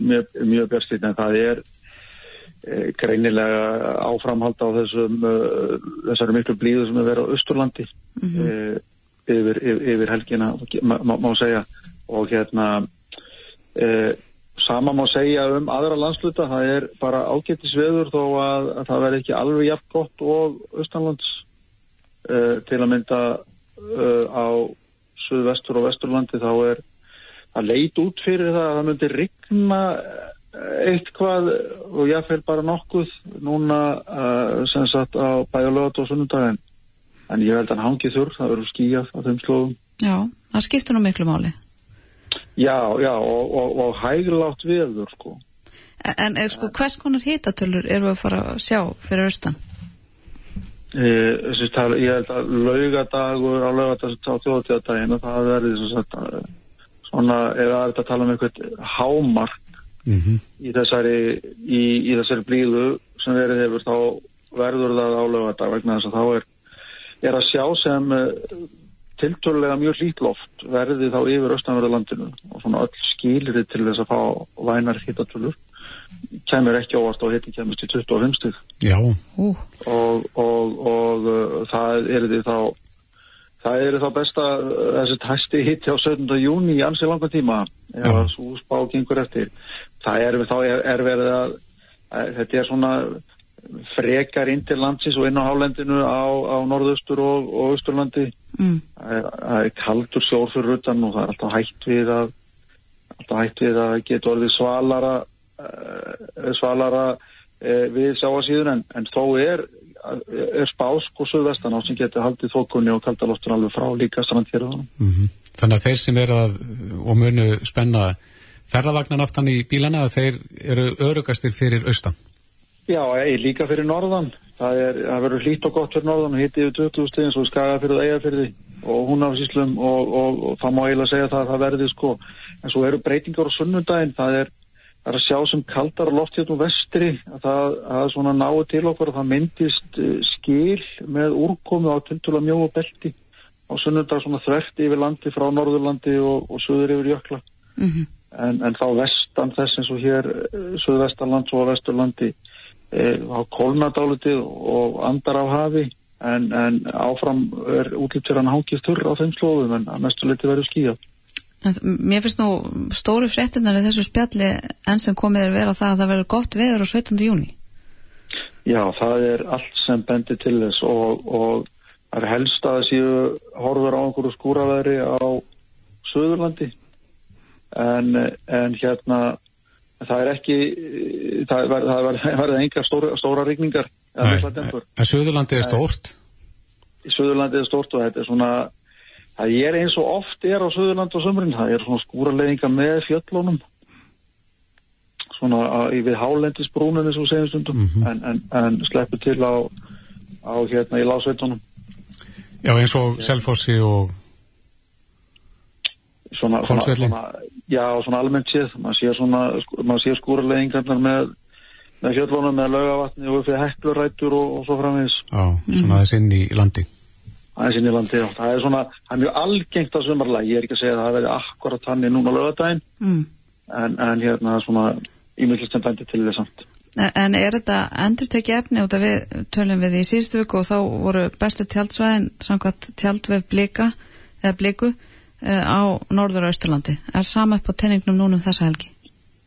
mjög, mjög bjart sitt, en það er e, greinilega áframhald á þessum, uh, þessari miklu blíðu sem er verið á Östurlandi mm -hmm. e, yfir, yfir, yfir helgina, má, má, má segja, og hérna... E, Sama má segja um aðra landsluta, það er bara ágættis veður þó að, að það verði ekki alveg jafn gott og Östanlands uh, til að mynda uh, á Suðvestur og Vesturlandi þá er að leit út fyrir það að það myndi rigna eitthvað og ég fæl bara nokkuð núna uh, sem sagt á bæjulögat og sunnundagin en ég held að hann hangi þurr, það verður skíjað á þeim slóðum. Já, það skiptur nú miklu máli. Já, já, og, og, og hæglátt viður, sko. En er, sko, hvers konar hitatölur eru að fara að sjá fyrir austan? E, það, ég held að laugadagur á laugadags á þjóðtíðadaginu, það verður svona, eða er þetta að tala um eitthvað hámark mm -hmm. í þessari, í, í þessari blíðu sem verið hefur, þá verður það á laugadag vegna þess að þá er, er að sjá sem tilturlega mjög hlítloft verði þá yfir austanverðarlandinu og svona öll skilir til þess að fá vænar hittatölur kemur ekki óvart og hitti kemur til 25 stygg uh. og, og, og uh, það er því þá það eru þá besta þessi hæsti hitti á 17. júni í ansi langa tíma ef að svo spá gengur eftir það er, þá er, er verið að, að þetta er svona frekar inn til landsins og inn á hálendinu á, á norðaustur og, og austurlandi mm. það er kaldur sjór fyrir utan og það er alltaf hægt við að alltaf hægt við að geta orðið svalara uh, svalara uh, við sjáasíðun en, en þó er er spásk og söðvestan á sem getur haldið þókunni og kaldaloftur alveg frá líka strandfjörðunum. Mm -hmm. Þannig að þeir sem er að og munu spenna ferðavagnan aftan í bílana þeir eru örugastir fyrir austan? Já, ég líka fyrir norðan. Það, er, það verður hlýtt og gott fyrir norðan og hitti yfir 20 stegin svo skaga fyrir það eiga fyrir því og hún af síslum og, og, og það má eiginlega segja það að það verði sko. En svo eru breytingar á sunnundaginn. Það er, er að sjá sem kaldar loftjöfnum vestri að það, er svona náðu til okkur og það myndist eh, skil með úrkomi á tiltúla mjóa belti á sunnundag svona þvert yfir landi frá Norðurlandi og, og söður yfir jökla. Mm -hmm. en, en þá vestan þess eins og hér eh, söðvestanlands og vesturlandi á kolnadálitið og andar á hafi en, en áfram er útlýtt fyrir hann hangið þurr á þeim slóðum en að mestu liti verður skíjað. Mér finnst nú stóri fréttunar í þessu spjalli enn sem komið er vera það að það verður gott veður á 17. júni. Já, það er allt sem bendir til þess og, og það er helst að þessu horfur á einhverju skúraveðri á Suðurlandi en, en hérna það er ekki það verður enga stóra, stóra rigningar en Suðurlandi er stórt Suðurlandi er stórt og þetta er svona það er eins og oft er á Suðurlandi og sömurinn, það er svona skúraleginga með fjöllónum svona við hálendisbrúnum eins og segjum stundum mm -hmm. en, en, en sleppur til á, á hérna í lásveitunum Já eins og Selfossi og svona, svona, Já, svona almennt séð, maður sér svona, maður sér skúralegingarnar með, með fjöldvónum, með lögavatni og fyrir heklurættur og, og svo framins. Já, svona aðeins inn í landi. Aðeins inn í landi, já. Það er svona, það er mjög algengt að sumarlega, ég er ekki að segja að það verði akkurat þannig núna lögadaginn, mm. en, en hérna svona ímyndilegt sem bændir til þess samt. En er þetta endur tekið efni út af við tölum við í síðustu vöku og þá voru bestu tjaldsvæðin samkvæmt tjaldvef blika eða bliku Eh, á norður og austurlandi. Er sama upp á tenningnum núnum þessa helgi?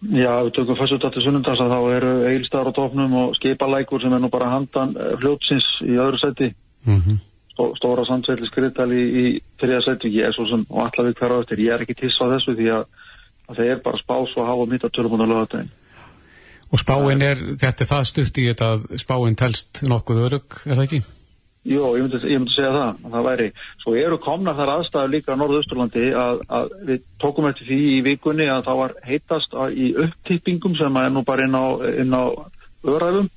Já, við tökum fyrstu dættu sunnundas að þá eru eilstar á tófnum og skipalækur sem er nú bara handan eh, fljótsins í öðru seti. Mm -hmm. Stó, stóra samtsveitli skriðtal í, í þriða seti. Ég er svo sem og allaveg hverja eftir. Ég er ekki tiss á þessu því að, að það er bara spás og hafa mitt að tölum á lögadaginn. Og spáinn er, þetta er það stutt í þetta að spáinn telst nokkuð örug, er það ekki? Jú, ég myndi, ég myndi segja það, að það væri. Svo eru komna þar aðstæðu líka á Norðausturlandi að, að við tókum eftir því í vikunni að það var heitast að, í upptippingum sem er nú bara inn á, inn á öðræðum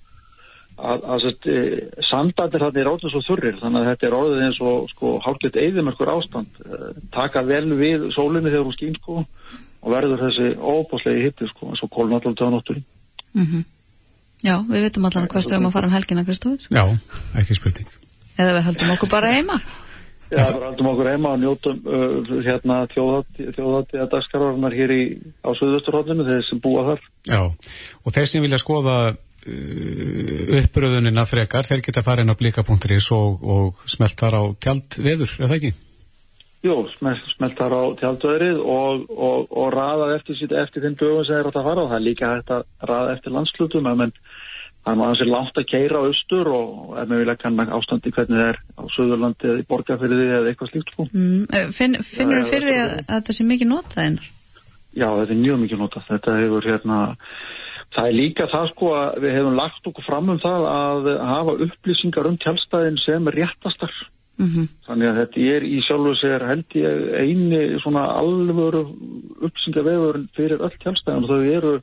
að, að e, sandatir þarna er ótrúð svo þurrir þannig að þetta er orðið eins og sko hálfgett eðimörkur ástand e, taka vel við sólinni þegar hún skýn sko og verður þessi óbúslegi hitti sko eins og kólnáttúrulega á nótturinn. Mm -hmm. Já, við veitum allan hvað stöðum að fara um helgina, Kristóður. Já, ekki spurning eða við höldum okkur bara heima Já, við höldum okkur heima og njótum uh, hérna þjóðhatti að dagskarvarnar hér í, á Suðvesturhóllinu þeir sem búa þar Já, og þeir sem vilja skoða uppröðunina frekar þeir geta farið inn á blika.is og, og smelt þar á tjaldveður, er það ekki? Jú, smelt, smelt þar á tjaldveðrið og, og, og raða eftir, eftir þeim dögum sem þeir átt að fara og það er líka hægt að raða eftir landslutum að menn Það er maður sem langt að keira á austur og er með vilja kannan ástandi hvernig það er á Suðurlandi eða í Borgafyrði eða eitthvað slíkt sko. Mm, eh, finn, finnur þú fyrir því að, að þetta sé mikið notað einar? Já, þetta er mjög mikið notað. Þetta hefur hérna, það er líka það sko að við hefum lagt okkur fram um það að hafa upplýsingar um tjálstæðin sem réttastar. Mm -hmm. Þannig að þetta er í sjálfu sér held ég eini svona alvöru upplýsingarvefur fyrir öll tjálstæðin og þau eru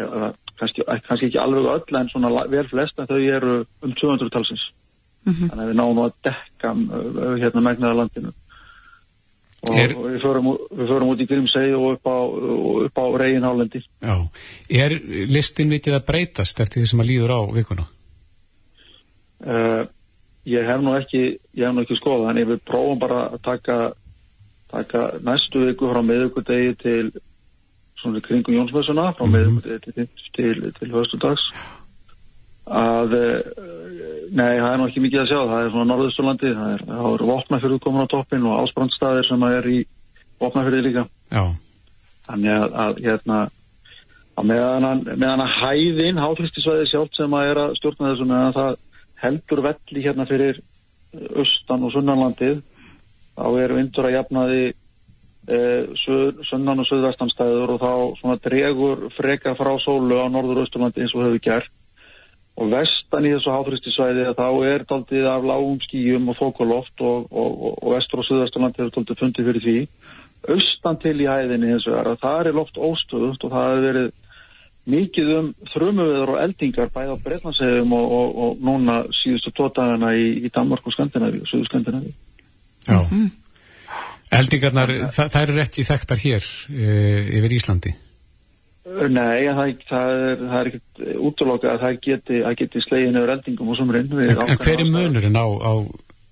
eða kannski, kannski ekki alveg öll en svona vel flest en þau eru um 200 talsins mm -hmm. þannig að við náum að dekka hérna megnaða landinu og, er, við, förum, við förum út í Grímsei og upp á, á Reginhálendi Já, er listin vitið að breytast eftir því sem að líður á vikuna? Uh, ég hef nú ekki ég hef nú ekki skoðað, en við prófum bara að taka, taka næstu viku frá miðugudegi til svona kringum Jónsmessuna frá mm -hmm. meðum til, til, til höstudags að nei, það er nú ekki mikið að sjá. Það er svona Norðusturlandi, það er, er vopnafjörðu komin á toppin og ásbrandstaðir sem er í vopnafjörði líka. Já. þannig að, að hérna að meðan, að hæðin háfristisvæði sjálf sem að er að stjórna þessu meðan það heldur velli hérna fyrir austan og sunnanlandið þá er vindur að jafnaði eh, sunnan og söðvestanstæður og þá svona dregur freka frá sólu á norður austurlandi eins og hefur gert og vestan í þessu háfristisvæði þá er daldið af lágum skíum og þókuloft og, og, og, og vestur og söðvesturlandi hefur daldið fundið fyrir því. Austan til í hæðinni er að það er loft óstöðust og það hefur verið mikið um þrumuveður og eldingar bæða á Breitlandshegjum og núna síðustu tótagana í, í Danmark og Skandinavíu, Suðu Skandinavíu. Já. Mm -hmm. Eldingarnar, þa það eru rétt í þekktar hér e, yfir Íslandi Nei, það, það er, er ekkert útlokað að það geti, geti slegin yfir eldingum og sumrin. En, hver er munurinn á, á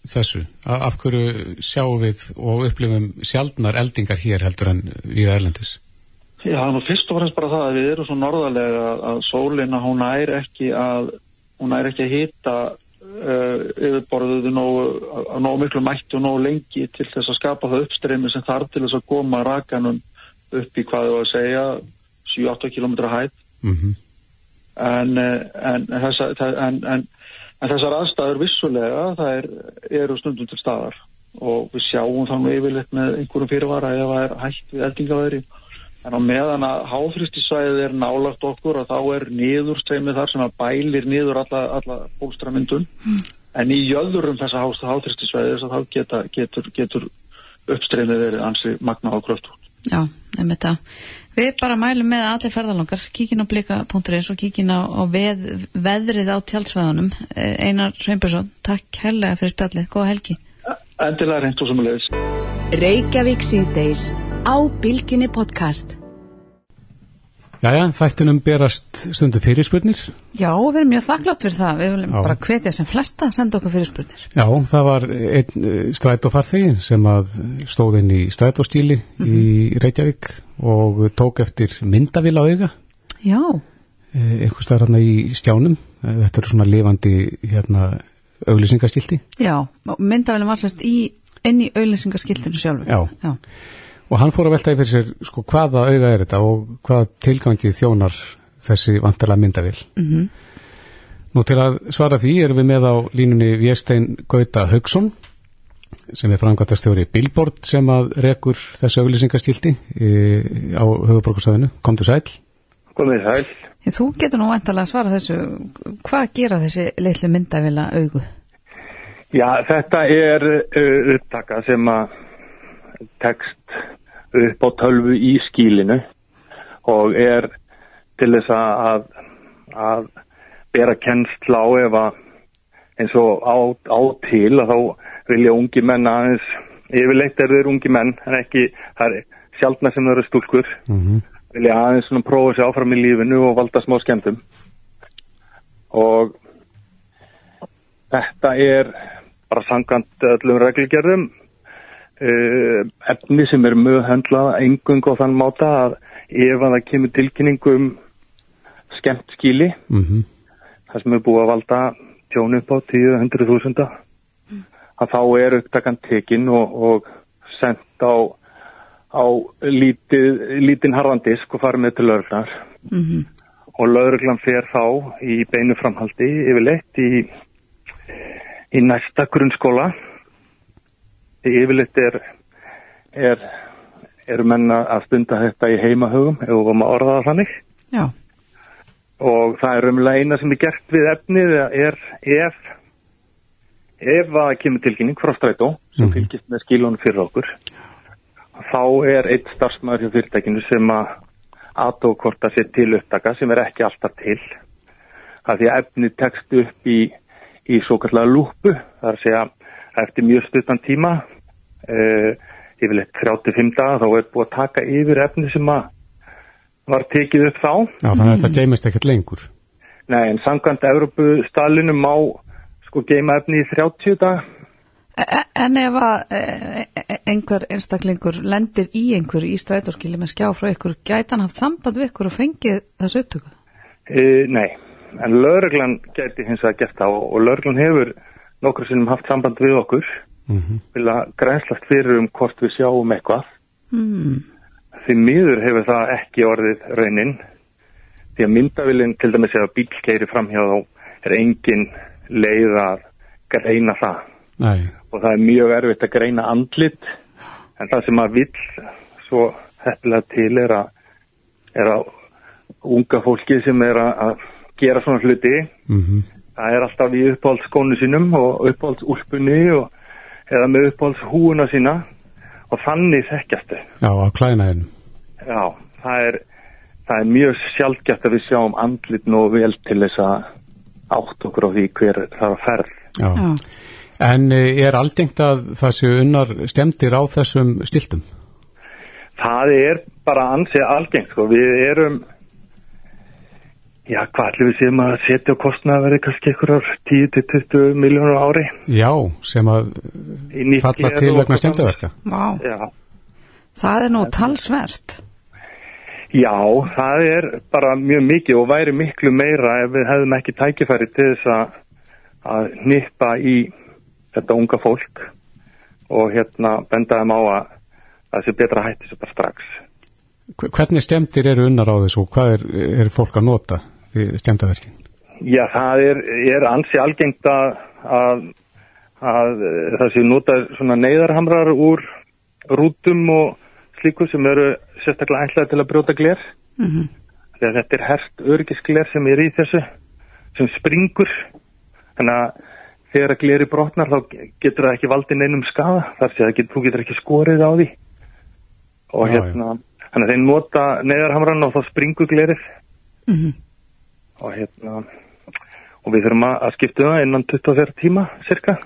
þessu? Af hverju sjáum við og upplifum sjálfnar eldingar hér heldur en við erlendis? Já, er nú fyrst og fremst bara það að við erum svo norðarlega að sólina hún er ekki að hún er ekki að hýta uh, yfirborðuðu nógu, nógu miklu mætti og nógu lengi til þess að skapa það uppstreymi sem þarf til þess að koma rakanum upp í hvað þú að segja 7-8 km hætt mm -hmm. en, en, en, en þessar aðstæður vissulega það er, eru stundum til staðar. Og við sjáum þannig yfirleitt með einhverjum fyrirvara ef það er hægt við eldingaværi en á meðan að háfristisvæðið er nálagt okkur og þá er niðurstreymið þar sem að bælir niður alla, alla bólstramyndun mm. en í jöðurum þessa háfristisvæðið þá geta, getur, getur uppstreymið verið ansi magna á kröftu Já, um þetta Við bara mælum með allir ferðalangar, kíkin á blika.is og kíkin á, á veð, veðrið á tjálsveðunum. Eh, Einar Sveinbjörnsson, takk helga fyrir spjallið. Góða helgi. Endilega reynd og samanlegis. Reykjavík síðdeis á Bilginni podcast. Jæja, þættinum berast stundu fyrirspurnir. Já, við erum mjög þakklátt fyrir það. Við viljum Já. bara hvetja sem flesta að senda okkur fyrirspurnir. Já, það var einn eh, strætófarþegi sem að stóð inn í strætóstíli mm -hmm. í mhm. Reykjavík og tók eftir myndavila auga. Já. Eh, Eitthvað starf hérna í stjánum. Eh, þetta eru svona lifandi hérna, auglýsingaskildi. Já, myndavila var sérst inn í auglýsingaskildinu sjálfu. Já. Já. Og hann fór að veltaði fyrir sér sko hvaða auða er þetta og hvaða tilgangi þjónar þessi vantala myndavil. Mm -hmm. Nú til að svara því erum við með á línunni Viestein Gauta Haugsson sem er framkvæmtastjóri Billboard sem að rekur þessu auðlýsingastíldi e, á höfuborgarsæðinu. Komdu sæl. Komdu sæl. Þú getur nú vantalega að svara þessu. Hvað gera þessi litlu myndavila augu? Já, þetta er uh, upptaka sem að tekst upp á tölvu í skílinu og er til þess að, að bera kennsla á ef að eins og á, á til að þá vilja ungi menn aðeins yfirleitt er þeir ungi menn en ekki, það er sjálfna sem eru stúlkur mm -hmm. vilja aðeins svona prófa sér áfram í lífinu og valda smá skemmtum og þetta er bara sangant öllum reglgerðum efni sem er mjög höndlað engung á þann máta að ef að það kemur tilkynningu um skemmt skíli mm -hmm. það sem er búið að valda tjónu upp á 10-100.000 mm. að þá er upptakan tekinn og, og sendt á, á lítið, lítinn harðandisk og farið með til lauruglar mm -hmm. og lauruglan fer þá í beinu framhaldi yfirleitt í, í næsta grunnskóla yfirleitt er, er, er menna að stunda þetta í heimahögum ef við varum að orða það þannig Já. og það er umlega eina sem er gert við efnið er ef ef að kemur tilkynning frá strætó sem mm -hmm. fylgist með skilunum fyrir okkur þá er eitt starfsmæður hjá fyrirtækinu sem að aðtókorta sér til upptaka sem er ekki alltaf til það því að efnið tekst upp í, í svo kallega lúpu það er að segja eftir mjög stuttan tíma uh, yfirleitt 35 daga þá er búið að taka yfir efni sem að var tekið upp þá. Já þannig að þetta geimist ekkert lengur. Nei en sangkvæmt Európu stalinu má sko geima efni í 30 daga. E, e, En ef að e, einhver einstaklingur lendir í einhver í strætóskili með skjá frá ykkur, gæti hann haft samband við ykkur og fengið þessu upptöku? Uh, nei, en lauruglan geti hins að gert það og, og lauruglan hefur nokkur sinnum haft samband við okkur mm -hmm. vilja grænslast fyrir um hvort við sjáum eitthvað mm. því miður hefur það ekki orðið raunin því að myndavillin til dæmis eða bílkeiri framhjá þá er engin leið að greina það Nei. og það er mjög erfitt að greina andlit en það sem að vill svo hefnilega til er að, er að unga fólki sem er að gera svona hluti mm -hmm. Það er alltaf í uppáhaldsskónu sínum og uppáhaldsúlpunni eða með uppáhaldshúuna sína og þannig þekkjastu Já, á klænaðin Já, það er, það er mjög sjálfgætt að við sjáum andlit nú vel til þess að átt okkur á því hver það er að ferð Já. Já. En eh, er aldengt að það séu unnar stemtir á þessum stiltum? Það er bara ansið algengt sko. Við erum, já hvað ætlum við séum að setja á kostna að verði kannski einhverjar 10-20 miljónur ári. Já, sem að falla til vegna stemtaverka. Vá, það er nú talsvert. Já, það er bara mjög mikið og væri miklu meira ef við hefðum ekki tækifæri til þess að, að nippa í þetta unga fólk og hérna bendaðum á að það sé betra hætti þessu bara strax. Hvernig stemtir eru unnar á þessu og hvað er, er fólk að nota við stemtaverkin? Já, það er, er ansi algengt að, að, að það sé nota svona neyðarhamrar úr rútum og slíku sem eru sérstaklega ætlaði til að brjóta gler. Mm -hmm. Þetta er herst örgisgler sem er í þessu sem springur þannig að þegar að gleri brotnar þá getur það ekki valdið neinum skada þar sé að get, þú getur ekki skorið á því og já, hérna já. þannig að þeir nota neðarhamran og þá springur glerið mm -hmm. Og hérna og við þurfum að skipta það innan 24 tíma cirka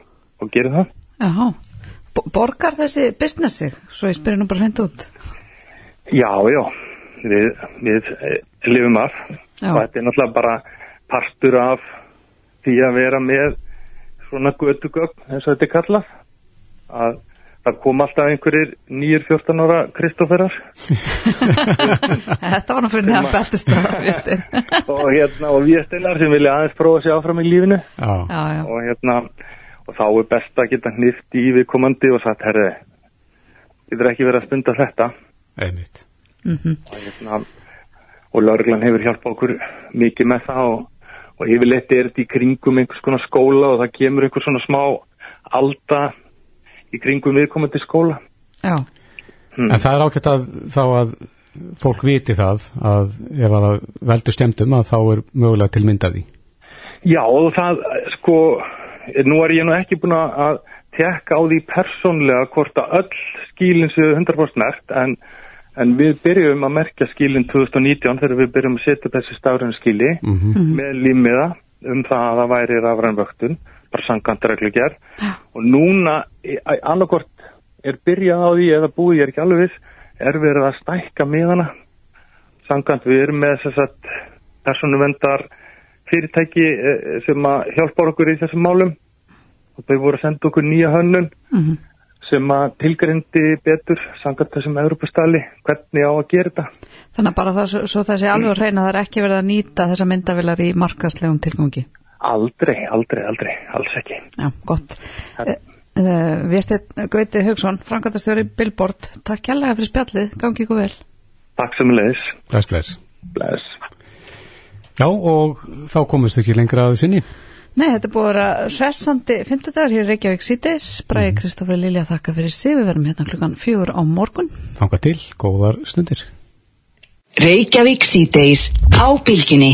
og gera það. Jáhá, borgar þessi businessi svo ég spyrir nú bara hreint út. Já, já. Við, við lifum af. Já. og þetta er náttúrulega bara partur af því að vera með svona gödugögn eins og þetta er kallað. Að það kom alltaf einhverjir nýjur 14 ára Kristóferar. Þetta var náttúrulega neðan beltist og hérna og við stilar sem vilja aðeins prófa sér áfram í lífinu. Já. Já, og hérna og þá er best að geta hnift í viðkomandi og sagt herri getur ekki verið að stunda þetta? Einmitt. Mm -hmm. og hérna og laurglan hefur hjálpað okkur mikið með það og og yfirleitt er þetta í kringum einhvers konar skóla og það kemur einhvers svona smá alda í kringum viðkomandi skóla. Já. Hmm. En það er ákveðt að þá að fólk viti það að ef að veldu stemdum að þá er mögulega til myndaði. Já og það sko, nú er ég nú ekki búin að tekka á því persónlega hvort að öll skílinn séu 100% nært en En við byrjum að merkja skilin 2019 þegar við byrjum að setja þessi stafröðin skili mm -hmm. með límiða um það að það væri rafrænvöktun, bara sangant reglugjær ja. og núna annarkort er byrjað á því eða búið ég er ekki alveg viss, er verið að stækka miðana sangant við erum með þess að personuvendar fyrirtæki eh, sem að hjálpa okkur í þessum málum og þau voru að senda okkur nýja hönnun mm -hmm sem að tilgrindi betur sangat þessum Europastali hvernig á að gera þetta. Þannig að bara það, svo það sé alveg reyna það er ekki verið að nýta þessa myndavilar í markaslegum tilgangi? Aldrei, aldrei, aldrei, alls ekki. Já, gott. Uh, uh, Viðstætt Gauti Haugsson, Frankvæntastjóri Billboard, takk kjærlega fyrir spjallið, gangi ykkur vel. Takk sem leðis. Bless, bless. Bless. Já, og þá komist ekki lengra að sinni. Nei, þetta er búið að vera hressandi 50 dagar hér í Reykjavík síðdeis. Bræði mm. Kristófur Lilja þakka fyrir sig. Við verum hérna klukkan fjögur á morgun. Þanga til, góðar stundir. Reykjavík síðdeis á bylginni.